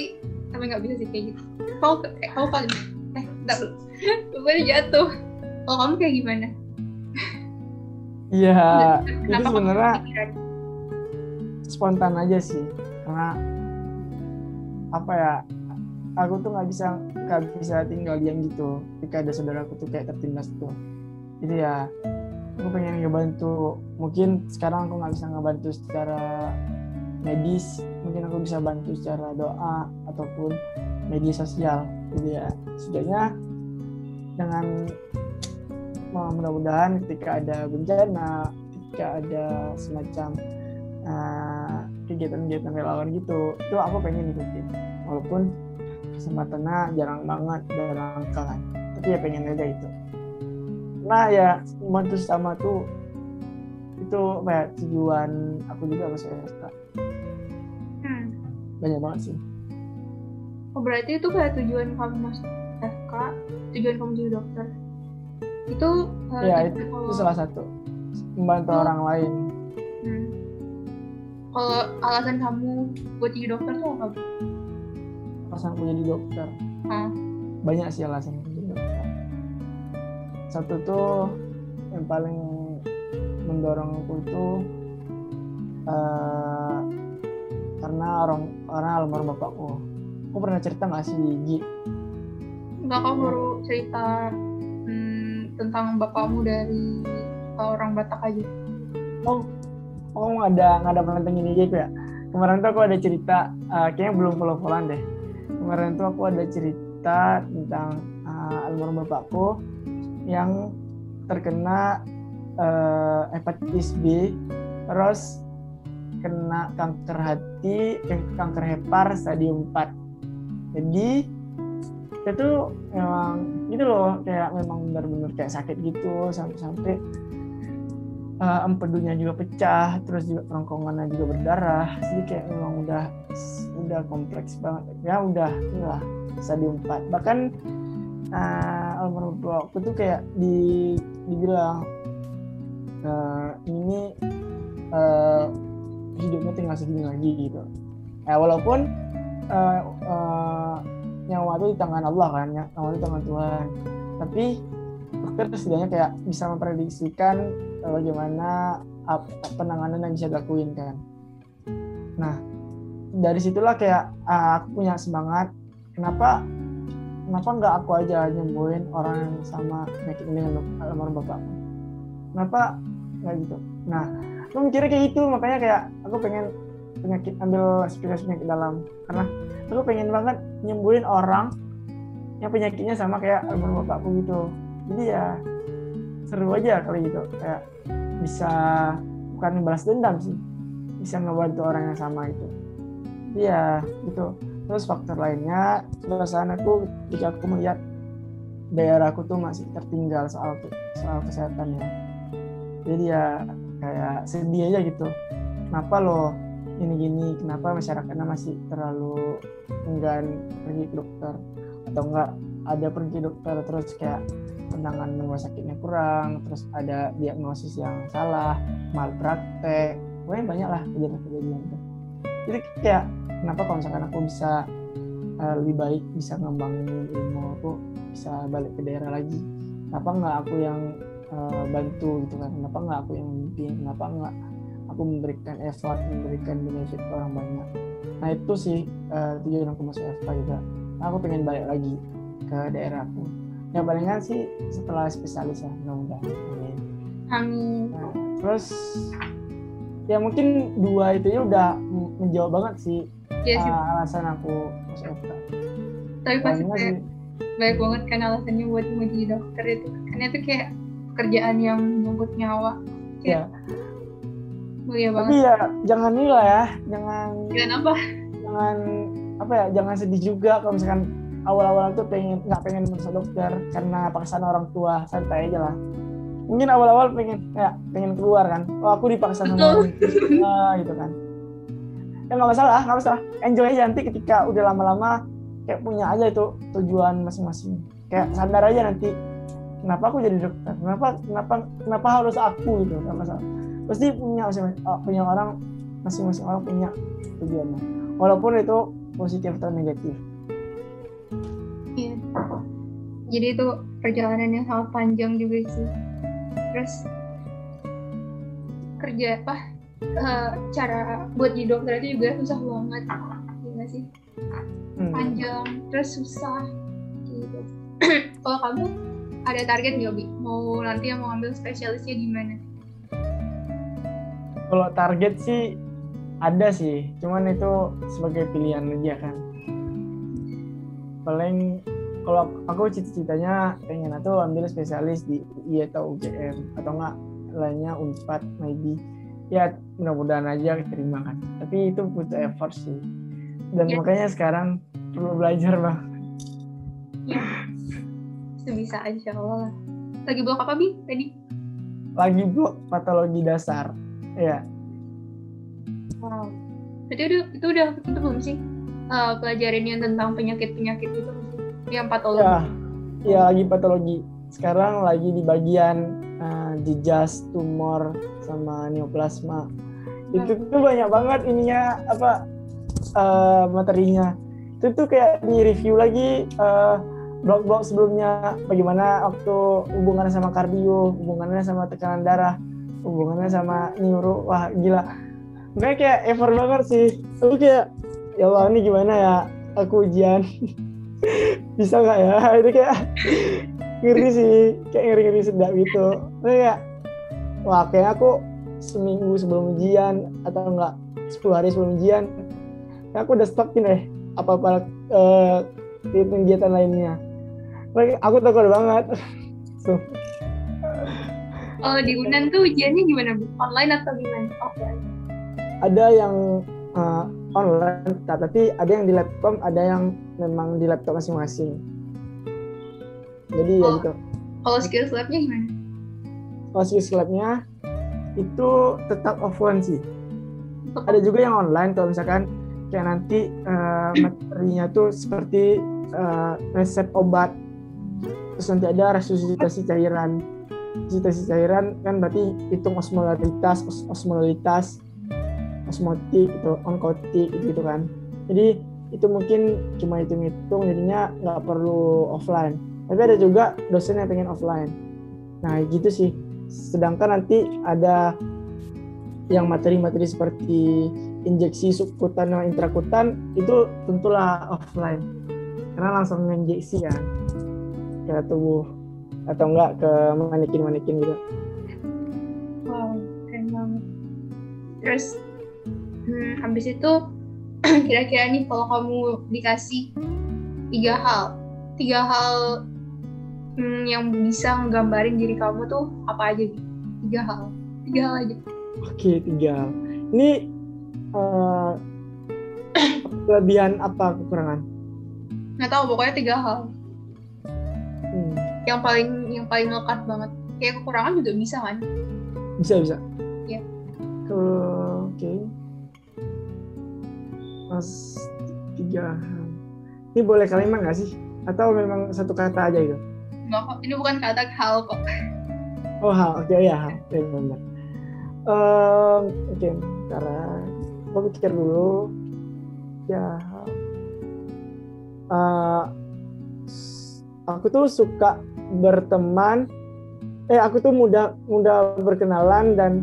tapi nggak bisa sih kayak gitu. Kau eh, kau paling eh enggak lu jatuh. Kalau kamu kayak gimana? Iya, itu sebenarnya spontan aja sih, karena apa ya? Aku tuh nggak bisa nggak bisa tinggal diam gitu. Ketika ada saudaraku tuh kayak tertindas tuh, jadi ya aku pengen ngebantu. Mungkin sekarang aku nggak bisa ngebantu secara medis, mungkin aku bisa bantu secara doa ataupun media sosial. Jadi ya setidaknya dengan mudah-mudahan ketika ada bencana ketika ada semacam uh, kegiatan-kegiatan relawan gitu itu aku pengen ikutin walaupun kesempatannya jarang banget langka. Kan tapi ya pengen aja itu. Nah ya membantu sama tuh itu kayak tujuan aku juga masih SK hmm. banyak banget sih. Oh berarti itu kayak tujuan kamu masuk FK tujuan kamu jadi dokter. Itu uh, ya itu, itu salah satu. Membantu oh. orang lain. Hmm. kalau alasan kamu buat jadi dokter tuh apa alasan aku jadi dokter hmm. banyak sih alasan aku jadi dokter satu tuh yang paling mendorong aku itu uh, karena orang karena almarhum bapakku aku pernah cerita nggak sih Gi? Enggak, kamu baru cerita tentang bapakmu dari orang Batak aja. Oh, oh nggak ada nggak ada pantengin ini ya? Kemarin tuh aku ada cerita, uh, kayaknya belum follow-followan deh. Kemarin tuh aku ada cerita tentang uh, almarhum bapakku yang terkena uh, hepatitis B, terus kena kanker hati, kanker hepar stadium 4. Jadi itu memang gitu loh kayak memang benar-benar kayak sakit gitu sampai-sampai uh, empedunya juga pecah terus juga kerongkongannya juga berdarah. Jadi kayak memang udah udah kompleks banget. Ya udah inilah stadium 4 bahkan uh, almarhum aku tuh kayak di dibilang uh, ini uh, hidupnya tinggal segini lagi gitu. Ya walaupun uh, uh, nyawa itu di tangan Allah kan nyawa itu di tangan Tuhan. Tapi dokter setidaknya kayak bisa memprediksikan eh, bagaimana penanganan yang bisa dilakuin kan. Nah dari situlah kayak uh, aku punya semangat kenapa kenapa nggak aku aja nyembuhin orang yang sama penyakit ini dengan almarhum bapak kenapa nggak gitu? Nah aku mikirnya kayak gitu makanya kayak aku pengen penyakit ambil spesialis penyakit dalam. Karena aku pengen banget nyembuhin orang yang penyakitnya sama kayak almarhum bapakku gitu. Jadi ya seru aja kali gitu. Kayak bisa bukan balas dendam sih. Bisa ngebantu orang yang sama itu iya gitu. Terus faktor lainnya perasaan aku ketika aku melihat daerahku tuh masih tertinggal soal soal kesehatannya jadi ya kayak sedih aja gitu. Kenapa lo ini gini kenapa masyarakatnya masih terlalu enggan pergi ke dokter? Atau enggak ada pergi dokter terus kayak penanganan rumah sakitnya kurang terus ada diagnosis yang salah malpraktek. Pokoknya banyak lah kejadian-kejadian itu. Jadi kayak kenapa kalau misalkan aku bisa uh, lebih baik bisa ngembangin ilmu aku bisa balik ke daerah lagi? Kenapa nggak aku yang uh, bantu gitu kan? Kenapa nggak aku yang mimpin kenapa nggak aku memberikan effort memberikan benefit ke orang banyak? Nah itu sih uh, tujuan aku masuk FK juga. Aku pengen balik lagi ke daerahku yang palingan sih setelah spesialis ya mudah-mudahan. Amin. Amin. Nah, terus ya mungkin dua itu ya udah menjawab banget sih, ya, sih. Uh, alasan aku masuk FK tapi pasti kayak banyak banget kan alasannya buat mau jadi dokter itu. Karena itu kayak pekerjaan yang menyangkut nyawa. Kayak, ya. Mulia banget. tapi ya jangan ini lah ya jangan jangan apa? jangan apa ya jangan sedih juga kalau misalkan awal-awal tuh pengen nggak pengen masuk dokter karena paksaan orang tua santai aja lah. Mungkin awal-awal pengen kayak pengen keluar kan. Oh aku dipaksa sama orang tua. Gitu kan. Ya nggak masalah nggak masalah. Enjoy aja nanti ketika udah lama-lama kayak punya aja itu tujuan masing-masing. Kayak sadar aja nanti kenapa aku jadi dokter? Kenapa kenapa kenapa harus aku gitu? Nggak masalah. Pasti punya oh, punya orang masing-masing orang punya tujuannya. Walaupun itu positif atau negatif iya. Jadi itu perjalanan yang sangat panjang juga sih. Terus kerja apa? Uh, cara buat jadi dokter itu juga susah banget. Ya sih? Hmm. panjang terus susah gitu. [CLEARS THROAT] Kalau kamu ada target nggak bi? Mau nanti yang mau ambil spesialisnya di mana? Kalau target sih ada sih. Cuman itu sebagai pilihan aja kan paling kalau aku cita-citanya pengen atau ambil spesialis di UI atau UGM atau enggak lainnya Unpad maybe. Ya mudah-mudahan aja terima kan. Tapi itu butuh effort sih. Dan ya. makanya sekarang perlu belajar bang. Ya sebisa aja Allah. Lagi blok apa bi tadi? Lagi blok patologi dasar. Iya. Wow. Berarti udah itu udah itu belum sih uh, pelajarin yang tentang penyakit-penyakit itu yang patologi? Ya, ya lagi patologi. Sekarang lagi di bagian uh, jejas, tumor, sama neoplasma. Hmm. Itu tuh banyak banget ininya apa uh, materinya. Itu tuh kayak di review lagi uh, blog-blog sebelumnya bagaimana waktu hubungannya sama kardio, hubungannya sama tekanan darah hubungannya sama nyuruh wah gila Enggak kayak effort banget sih aku kayak ya Allah ini gimana ya? Aku ujian. [LAUGHS] Bisa nggak ya? [LAUGHS] Itu kayak ngeri sih. Kayak ngeri ngeri sedap gitu. Kayak wah kayak aku seminggu sebelum ujian atau enggak 10 hari sebelum ujian aku udah stopin deh apa apa uh, kegiatan lainnya. Aku takut banget. [LAUGHS] So, kalau di Unan tuh ujiannya gimana bu? Online atau gimana? Offline? Ada yang uh, online, tapi ada yang di laptop, ada yang memang di laptop masing-masing. Jadi ya oh. ya gitu. Kalau skills labnya gimana? Kalau skills labnya itu tetap offline sih. Ada juga yang online kalau misalkan kayak nanti uh, materinya tuh seperti uh, resep obat terus nanti ada resusitasi cairan visitasi cairan kan berarti hitung osmolaritas os osmolaritas osmotik itu onkotik gitu, gitu kan. Jadi itu mungkin cuma hitung-hitung jadinya nggak perlu offline. Tapi ada juga dosen yang pengen offline. Nah gitu sih. Sedangkan nanti ada yang materi-materi seperti injeksi subkutan dan intrakutan itu tentulah offline. Karena langsung injeksi kan ke tubuh atau enggak ke manekin-manekin gitu. Wow, keren banget. Terus hmm, habis itu [CLEARS THROAT] kira-kira nih kalau kamu dikasih tiga hal tiga hal hmm, yang bisa nggambarin diri kamu tuh apa aja nih? Tiga hal tiga hal aja. Oke tiga hal. Ini uh, [CLEARS THROAT] kelebihan apa kekurangan? Nggak tahu pokoknya tiga hal. Hmm. yang paling yang paling melekat banget. Kayak kekurangan juga bisa kan? Bisa bisa. Iya. oke mas tiga hal ini boleh kalimat nggak sih atau memang satu kata aja gitu Enggak kok, ini bukan kata hal kok. Oh hal, oke okay, ya hal, ya, benar. Um, oke, okay. karena aku pikir dulu. Ya, uh, aku tuh suka berteman. Eh, aku tuh mudah mudah berkenalan dan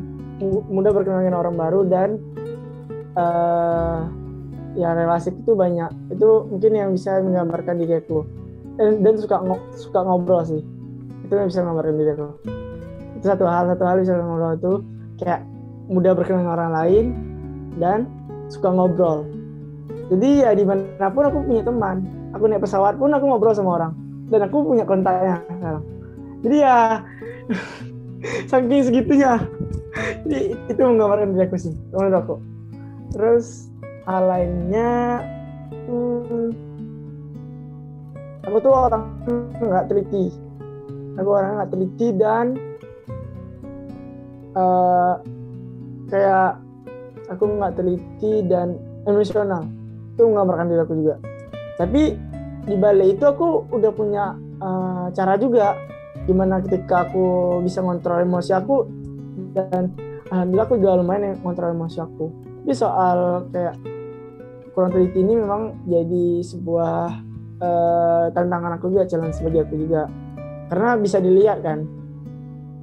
mudah berkenalan dengan orang baru dan uh, ya relasi itu banyak. Itu mungkin yang bisa menggambarkan diri aku. Dan, dan suka ngo suka ngobrol sih. Itu yang bisa ngomongin diri aku. Itu satu hal satu hal bisa ngobrol itu. Kayak mudah berkenalan orang lain dan suka ngobrol. Jadi ya di mana pun aku punya teman aku naik pesawat pun aku ngobrol sama orang. Dan aku punya kontaknya sekarang. Jadi ya [LAUGHS] saking segitunya. Jadi itu menggambarkan diri aku sih menurut aku. Terus hal lainnya hmm, aku tuh orang nggak teliti. Aku orang nggak teliti dan uh, kayak aku nggak teliti dan emosional. Itu menggambarkan diri aku juga. Tapi di balik itu aku udah punya uh, cara juga. Gimana ketika aku bisa ngontrol emosi aku dan alhamdulillah aku juga lumayan yang ngontrol emosi aku. Tapi soal kayak kurang teliti ini memang jadi sebuah uh, tantangan aku juga challenge bagi aku juga. Karena bisa dilihat kan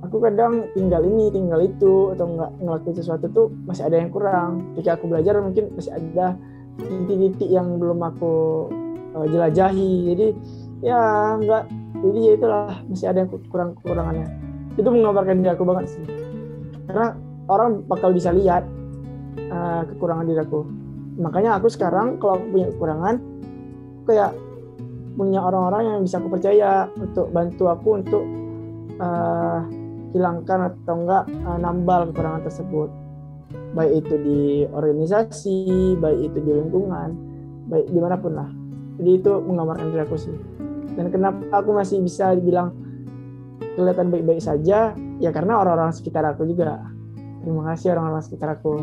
aku kadang tinggal ini tinggal itu atau nggak ngelakuin sesuatu tuh masih ada yang kurang. Ketika aku belajar mungkin masih ada titik-titik yang belum aku uh, jelajahi. Jadi ya nggak jadi ya itulah masih ada yang kurang kekurangannya itu menggambarkan diri aku banget sih. Karena orang bakal bisa lihat uh, kekurangan diri aku makanya aku sekarang kalau punya kekurangan kayak punya orang-orang yang bisa aku percaya untuk bantu aku untuk uh, hilangkan atau enggak uh, nambal kekurangan tersebut. Baik itu di organisasi baik itu di lingkungan baik di mana pun lah. Jadi itu menggambarkan diri aku sih. Dan kenapa aku masih bisa dibilang kelihatan baik-baik saja? Ya karena orang-orang sekitar aku juga. Terima kasih orang-orang sekitar aku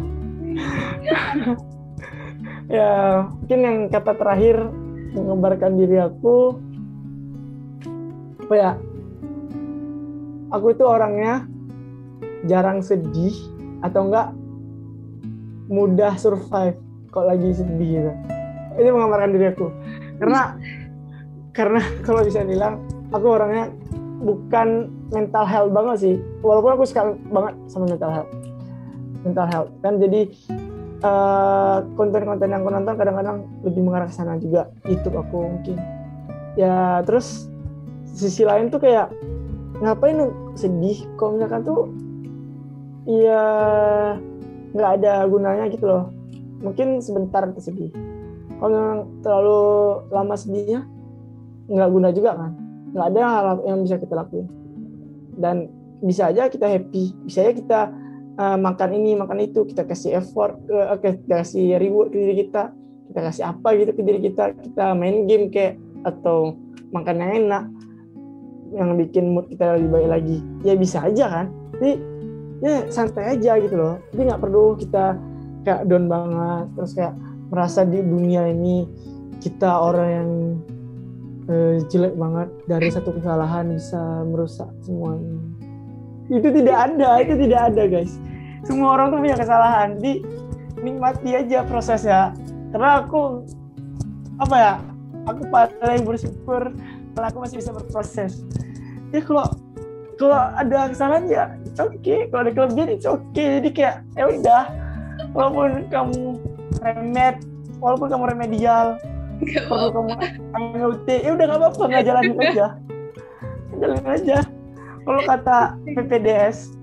[LAUGHS] ya mungkin yang kata terakhir menggambarkan diri aku apa ya? Aku itu orangnya jarang sedih atau enggak mudah survive kalau lagi sedih gitu. Ini menggambarkan diri aku. Karena karena [LAUGHS] kalau bisa bilang aku orangnya bukan mental health banget sih. Walaupun aku suka banget sama mental health. Mental health. Kan jadi Eh, konten-konten uh, yang aku nonton kadang-kadang lebih mengarah ke sana juga. YouTube aku mungkin. Ya terus sisi lain tuh kayak ngapain sedih? Kalau misalkan tuh ya nggak ada gunanya gitu loh. Mungkin sebentar sedih. Kalau memang terlalu lama sedihnya nggak guna juga kan. Nggak ada hal yang bisa kita lakuin. Dan bisa aja kita happy bisa aja kita uh, makan ini makan itu kita kasih effort uh, kita kasih reward ke diri kita kita kasih apa gitu ke diri kita kita main game kayak atau makan yang enak yang bikin mood kita lebih baik lagi. Ya bisa aja kan? Jadi ya santai aja gitu loh. Jadi nggak perlu kita kayak down banget terus kayak merasa di dunia ini kita orang yang uh, jelek banget dari satu kesalahan bisa merusak semuanya. Itu tidak ada itu tidak ada guys semua orang tuh punya kesalahan. Jadi nikmati aja prosesnya. Karena aku apa ya aku paling bersyukur kalau aku masih bisa berproses. Ya kalau kalau ada kesalahan ya it's okay. Kalau ada kelebihan it's okay. Jadi kayak ya udah. Walaupun kamu remet walaupun kamu remedial perlu kamu AMLT ya udah nggak apa-apa. Nggak jalanin aja. Jalanin aja. Kalau kata PPDS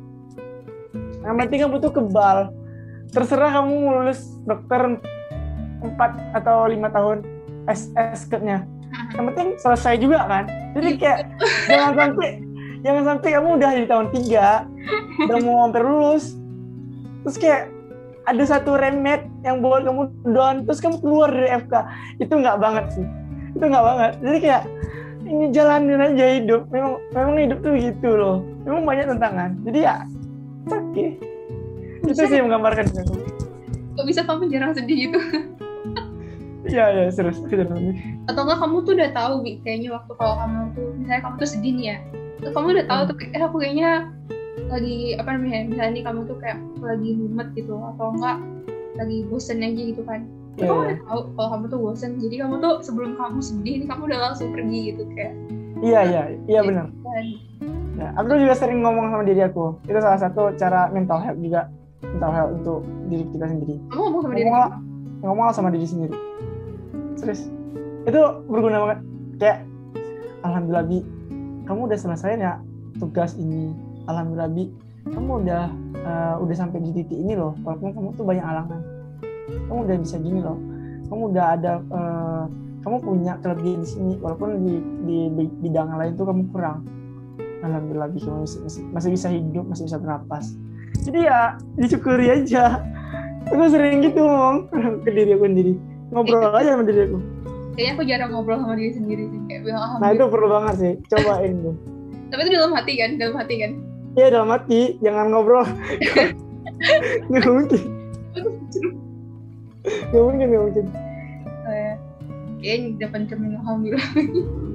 yang penting kamu tuh kebal. Terserah kamu mau lulus dokter 4 atau lima tahun SS nya yang penting selesai juga kan? Jadi kayak jangan sampai jangan sampai kamu udah di tahun 3 udah mau hampir lulus. Terus kayak ada satu remet yang buat kamu down terus kamu keluar dari FK itu nggak banget sih. Itu nggak banget. Jadi kayak ini jalanin aja hidup. Memang memang hidup tuh gitu loh. Memang banyak tantangan. Jadi ya oke okay. itu sih yang menggambarkan kok bisa kamu jarang sedih gitu Iya, iya, serius. Atau enggak kamu tuh udah tahu, Bi, kayaknya waktu kalau kamu tuh, misalnya kamu tuh sedih nih ya, terus kamu udah tahu tuh, eh aku kayaknya lagi, apa namanya, misalnya nih kamu tuh kayak lagi mumet gitu, atau enggak lagi bosen aja gitu kan. Yeah. Kamu udah tahu kalau kamu tuh bosen, jadi kamu tuh sebelum kamu sedih, nih kamu udah langsung pergi gitu, kayak. Iya, iya, iya benar. Ya, aku juga sering ngomong sama diri aku. Itu salah satu cara mental health juga, mental health untuk diri kita sendiri. Kamu ngomong sama diri ngomong, ngomong sama diri sendiri. Serius. Itu berguna banget. Kayak alhamdulillah bi. Kamu udah selesai ya tugas ini. Alhamdulillah bi. Kamu udah uh, udah sampai di titik ini loh. Walaupun kamu tuh banyak halangan. Kamu udah bisa gini loh. Kamu udah ada uh, kamu punya kelebihan di sini. Walaupun di, di bidang lain tuh kamu kurang alhamdulillah bi kamu masih, masih, bisa hidup masih bisa bernapas. Jadi ya disyukuri aja. Aku sering gitu ngomong [LAUGHS] ke diri aku sendiri. Ngobrol aja sama diri aku. Kayaknya aku jarang ngobrol sama diri sendiri sih. Kayak bilang nah itu perlu banget sih. Cobain tuh. [LAUGHS] Tapi itu dalam hati kan? Dalam hati kan? Iya dalam hati. Jangan ngobrol. [LAUGHS] Nggak mungkin. Nggak mungkin nggak mungkin. Kayaknya di depan cermin alhamdulillah.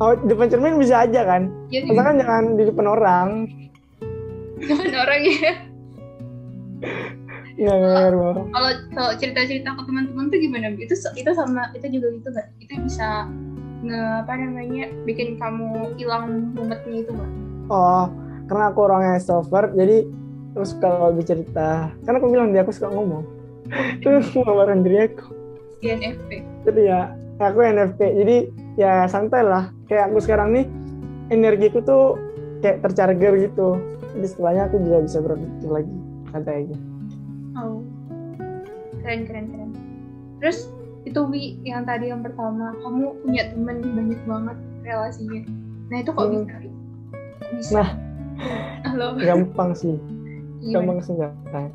Oh, di depan cermin bisa aja kan? Iya. kan jangan di depan orang. Di depan orang ya. Iya, kalau kalau cerita-cerita ke teman-teman tuh gimana? Itu itu sama itu juga gitu nggak? Itu bisa nge apa namanya bikin kamu hilang mumetnya itu nggak? Oh, karena aku orangnya extrovert, jadi terus kalau bercerita, karena aku bilang dia aku suka ngomong, [LAUGHS] terus mengabarkan diri aku. INFP. Jadi ya, aku NFP, jadi ya santai lah. Kayak aku sekarang nih, energiku tuh kayak tercharger gitu. Jadi setelahnya aku juga bisa berpikir lagi, santai aja. Oh. Keren keren keren. Terus itu Wi yang tadi yang pertama kamu punya temen banyak banget relasinya. Nah itu kok hmm. bisa bisa? Nah. [LAUGHS] Halo. gampang sih. Gimana? gampang sih gampang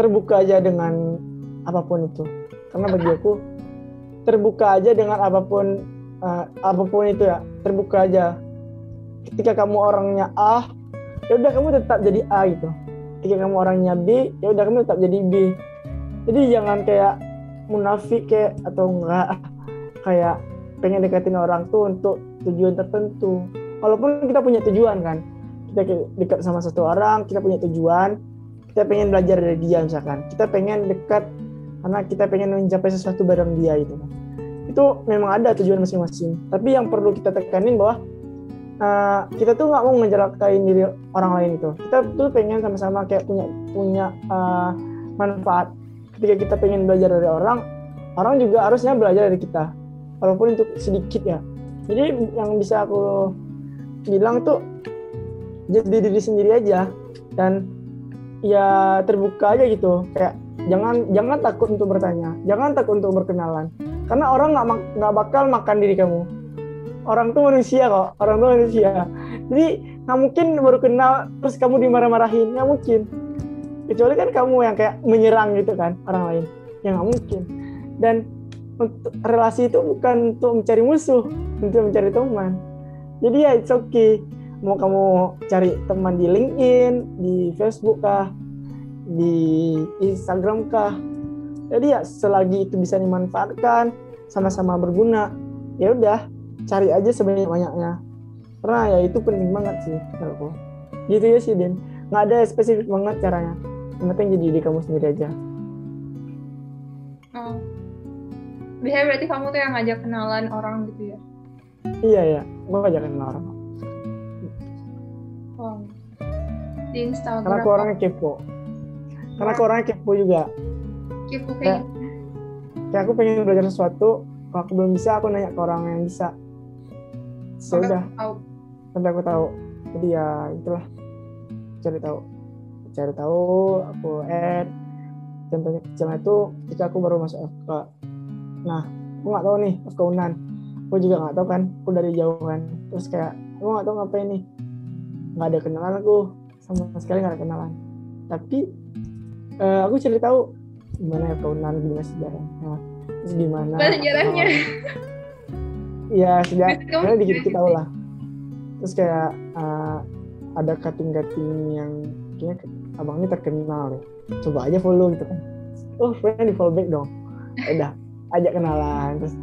terbuka aja dengan apa pun itu. Karena bagi aku terbuka aja dengan apa pun uh, apa pun itu ya terbuka aja. Ketika kamu orangnya A ya udah kamu tetap jadi A gitu. Ketika kamu orangnya B ya udah kamu tetap jadi B. Jadi jangan kayak munafik kayak atau enggak kayak pengen deketin orang tuh untuk tujuan tertentu. Walaupun kita punya tujuan kan. Kita dekat sama satu orang kita punya tujuan. Kita pengen belajar dari dia misalkan. Kita pengen dekat karena kita pengen mencapai sesuatu bareng dia itu itu memang ada tujuan masing-masing. Tapi yang perlu kita tekanin bahwa uh, kita tuh nggak mau ngejelakain diri orang lain itu kita tuh pengen sama-sama kayak punya punya uh, manfaat. Ketika kita pengen belajar dari orang orang juga harusnya belajar dari kita. Walaupun itu sedikit ya. Jadi yang bisa aku bilang tuh jadi diri sendiri aja. Dan ya terbuka aja gitu. Kayak jangan jangan takut untuk bertanya. Jangan takut untuk berkenalan. Karena orang nggak nggak bakal makan diri kamu. Orang tuh manusia kok. Orang tuh manusia. Jadi nggak mungkin baru kenal terus kamu dimarah-marahin. Nggak mungkin. Kecuali kan kamu yang kayak menyerang gitu kan orang lain. Yang nggak mungkin. Dan untuk relasi itu bukan untuk mencari musuh untuk mencari teman. Jadi ya it's okay. Mau kamu cari teman di LinkedIn di Facebook kah di Instagram kah? Jadi ya selagi itu bisa dimanfaatkan sama-sama berguna ya udah cari aja sebanyak banyaknya karena ya itu penting banget sih menurutku gitu ya sih Din nggak ada spesifik banget caranya. Yang penting jadi diri kamu sendiri aja. Oh. biasanya berarti kamu tuh yang ngajak kenalan orang gitu ya? Iya ya gue ngajak kenalan orang. Oh. di Instagram karena aku orangnya kepo karena aku orangnya kepo juga. Kepo kayak, kayak aku pengen belajar sesuatu kalau aku belum bisa aku nanya ke orang yang bisa. Sudah sampai aku tahu. Jadi ya itulah. Cari tahu. Cari tahu aku add. Contohnya kecilnya itu ketika aku baru masuk FK nah aku nggak tahu nih FK Unan. Aku juga nggak tahu kan aku dari jauh kan. Terus kayak aku nggak tahu ngapain nih. Nggak ada kenalan aku. Sama sekali nggak ada kenalan. Tapi uh, aku cari tahu gimana FK Unan gimana sejarahnya terus gimana? Sejarahnya? Ya sejarahnya dikit-dikit tahu lah. Terus kayak uh, ada cutting-cutting yang kayaknya abang ini terkenal deh. Coba aja follow gitu kan. Oh friend di follow back dong. Ya [LAUGHS] udah ajak kenalan terus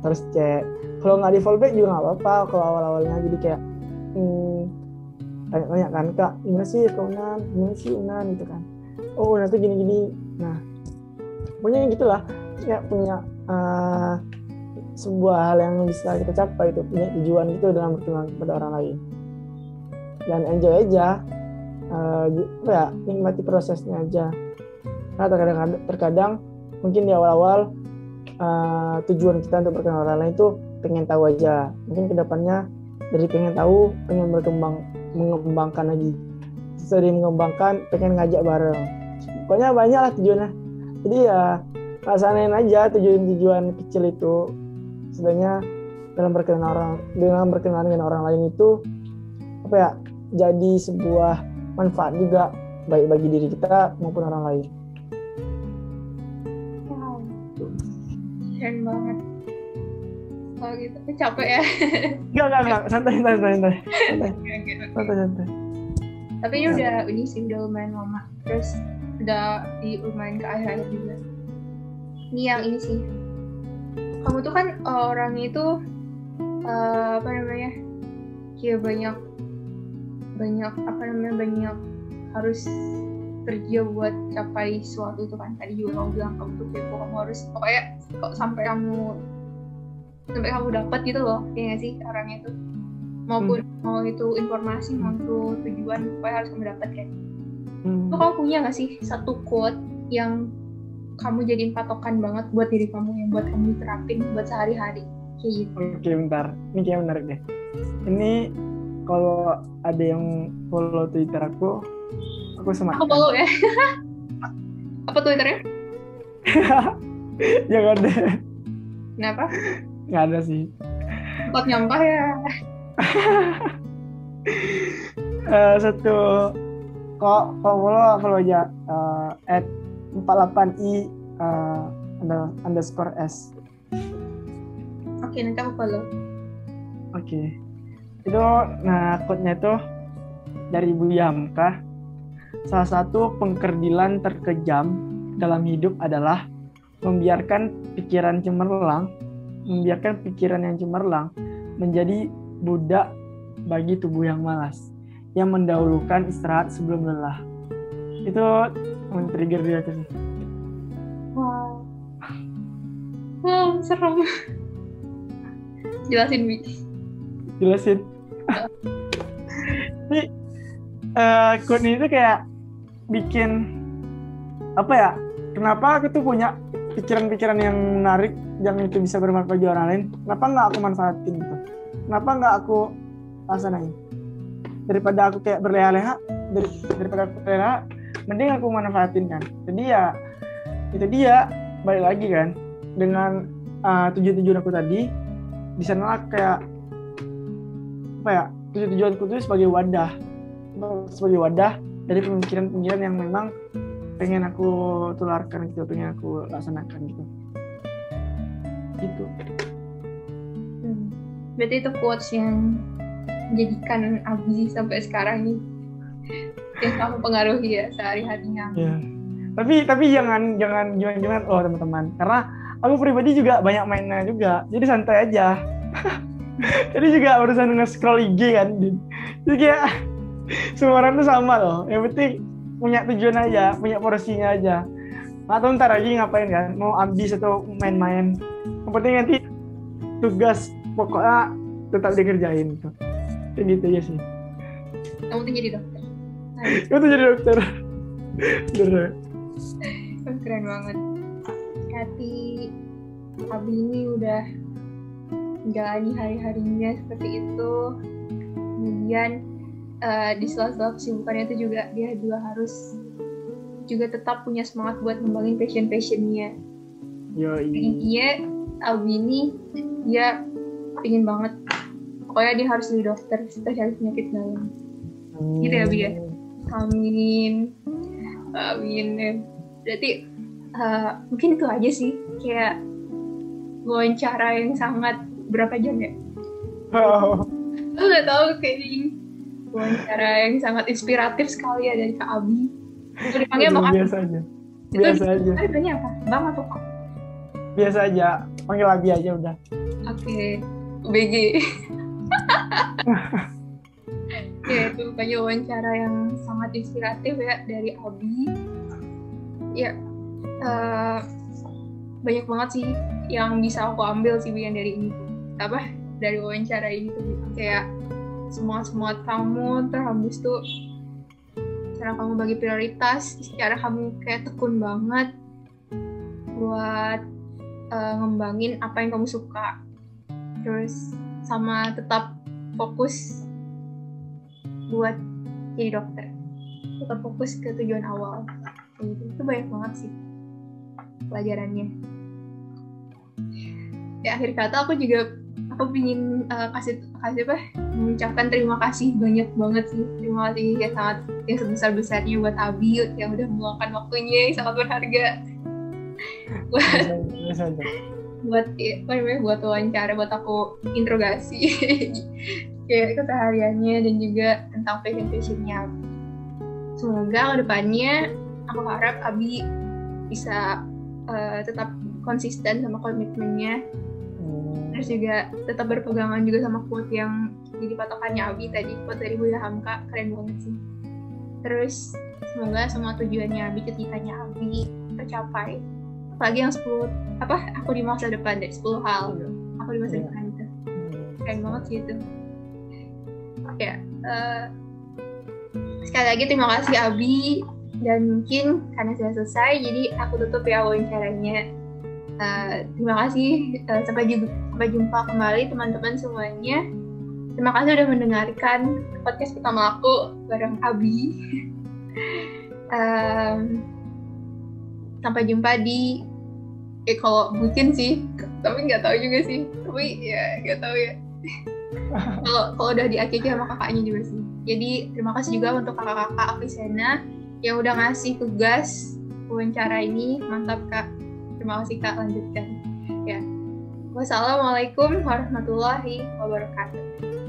terus cek. Kalau nggak di follow back juga nggak apa-apa kalau awal-awalnya. Jadi kayak hmm, tanya-tanya kan kak gimana sih Unan gimana sih Unan gitu kan oh Unan tuh gini-gini. Nah pokoknya gitulah. Kayak punya uh, sebuah hal yang bisa kita capai itu. Punya tujuan gitu dalam berteman pada orang lain. Dan enjoy aja. Uh, ya nikmati prosesnya aja. Karena terkadang terkadang mungkin di awal-awal uh, tujuan kita untuk berkenal orang lain itu pengen tahu aja. Mungkin ke depannya dari pengen tahu pengen berkembang mengembangkan lagi sering mengembangkan pengen ngajak bareng pokoknya banyak lah tujuannya jadi ya rasain aja tujuan-tujuan kecil itu sebenarnya dalam berkenalan orang dengan berkenalan dengan orang lain itu apa ya jadi sebuah manfaat juga baik bagi diri kita maupun orang lain. Wow, keren banget. Kalau gitu capek ya? Enggak enggak enggak santai santai santai santai santai santai. Tapi ini udah ini sih udah lumayan lama. Terus udah di lumayan ke akhir-akhir juga. Ini yang ini sih. Kamu tuh kan orang itu uh, apa namanya? Kayak banyak banyak apa namanya banyak harus kerja buat capai sesuatu itu kan tadi juga kamu bilang kamu tuh kepo kamu harus pokoknya kok sampai kamu sampai kamu dapat gitu loh ya gak sih orangnya itu maupun hmm. mau itu informasi mau itu tujuan pokoknya harus kamu dapat kan hmm. Tuh kamu punya gak sih satu quote yang kamu jadiin patokan banget buat diri kamu yang buat kamu terapin buat sehari-hari kayak gitu oke bentar ini kayak menarik deh ini kalau ada yang follow Twitter aku, aku semangat. Aku follow ya. [LAUGHS] Apa Twitternya? [LAUGHS] Jangan deh. Kenapa? Gak ada sih. Tempat nyampah ya. Uh, [LAUGHS] satu kok kalau follow follow aja uh, at 48i uh, underscore s. Oke, okay, nanti aku follow. Oke. Okay itu nah quote-nya itu dari Bu Yamka salah satu pengkerdilan terkejam dalam hidup adalah membiarkan pikiran cemerlang membiarkan pikiran yang cemerlang menjadi budak bagi tubuh yang malas yang mendahulukan istirahat sebelum lelah. Itu men-trigger dia tuh. Wow. Wow serem. Jelasin Bi. Jelasin. Ini uh, quote ini tuh kayak bikin apa ya kenapa aku tuh punya pikiran-pikiran yang menarik yang itu bisa bermanfaat bagi orang lain? Kenapa nggak aku manfaatin gitu kenapa nggak aku laksanain daripada aku kayak berleha-leha dari, daripada aku berleha mending aku manfaatin kan. Jadi ya itu dia. Balik lagi kan. Dengan uh, tujuan-tujuan aku tadi di sana kayak apa ya tujuan-tujuanku itu sebagai wadah. Sebagai wadah dari pemikiran-pemikiran yang memang pengen aku tularkan gitu pengen aku laksanakan gitu. Gitu. Berarti itu quotes yang menjadikan Abi sampai sekarang nih yang kamu pengaruhi ya sehari-harinya ya. tapi tapi jangan jangan jangan jangan oh teman-teman karena aku pribadi juga banyak mainnya juga jadi santai aja [LAUGHS] Jadi juga urusan nge-scroll IG kan. Jadi kayak [LAUGHS] semua orang tuh sama loh. Yang penting punya tujuan aja, punya porsinya aja. Atau ntar lagi ngapain kan? Mau ambis atau main-main. Yang penting nanti tugas pokoknya tetap dikerjain tuh. Kayak gitu aja sih. Kamu tuh jadi dokter. Kamu tuh jadi dokter. Bener. Keren banget. Hati Abi ini udah menjalani hari-harinya seperti itu kemudian uh, di sela-sela kesibukannya itu juga dia juga harus juga tetap punya semangat buat ngembangin passion-passionnya. Yo, Intinya Abi ini dia pingin banget pokoknya dia harus jadi dokter spesialis penyakit dalam. Hmm. Gitu ya Bi ya. Amin. Amin ya. Berarti uh, mungkin itu aja sih kayak wawancara yang sangat berapa jam ya? Oh. Aku nggak tahu kayak ini wawancara yang sangat inspiratif sekali ya dari Kak Abi dipanggil bang biasa aja biasa aja Itu apa bang atau kak biasa aja panggil Abi aja udah oke okay. BG [LAUGHS] ya itu banyak wawancara yang sangat inspiratif ya dari Abi. Ya uh, banyak banget sih yang bisa aku ambil sih yang dari ini. Apa dari wawancara ini tuh kayak semua semua kamu terhembus tuh cara kamu bagi prioritas secara kamu kayak tekun banget buat uh, ngembangin apa yang kamu suka terus sama tetap fokus buat jadi dokter. Tetap fokus ke tujuan awal. Gitu. itu banyak banget sih pelajarannya. Ya akhir kata aku juga aku ingin uh, kasih kasih apa mengucapkan terima kasih banyak banget sih. Terima kasih ya sangat yang sebesar besarnya buat Abi yang udah meluangkan waktunya yang sangat berharga. [LAUGHS] Buat buat apa namanya buat wawancara buat aku interogasi. [LAUGHS] Kayak kesehariannya dan juga tentang passion passionnya semoga ke depannya aku harap Abi bisa uh, tetap konsisten sama komitmennya. Terus juga tetap berpegangan juga sama quote yang jadi patokannya Abi tadi quote dari Buya Hamka. Keren banget sih. Terus semoga semua tujuannya Abi ceritanya Abi tercapai apalagi yang 10 apa aku di masa depan deh 10 hal. Aku di masa yeah. depan itu. Keren banget sih itu. Ya uh, sekali lagi terima kasih Abi. Dan mungkin karena sudah selesai jadi aku tutup ya wawancaranya. Uh, terima kasih. Uh, sampai jumpa sampai jumpa kembali teman-teman semuanya. Terima kasih sudah mendengarkan podcast pertama aku bareng Abi. [LAUGHS] um, sampai jumpa di eh kalau mungkin sih tapi nggak tahu juga sih. Tapi ya nggak tahu ya. [LAUGHS] Kalau kalau udah di ACC sama kakaknya juga sih. Jadi terima kasih juga untuk kakak-kakak Afisena yang udah ngasih tugas wawancara ini. Mantap kak. Terima kasih kak. Lanjutkan. Ya. Wassalamualaikum warahmatullahi wabarakatuh.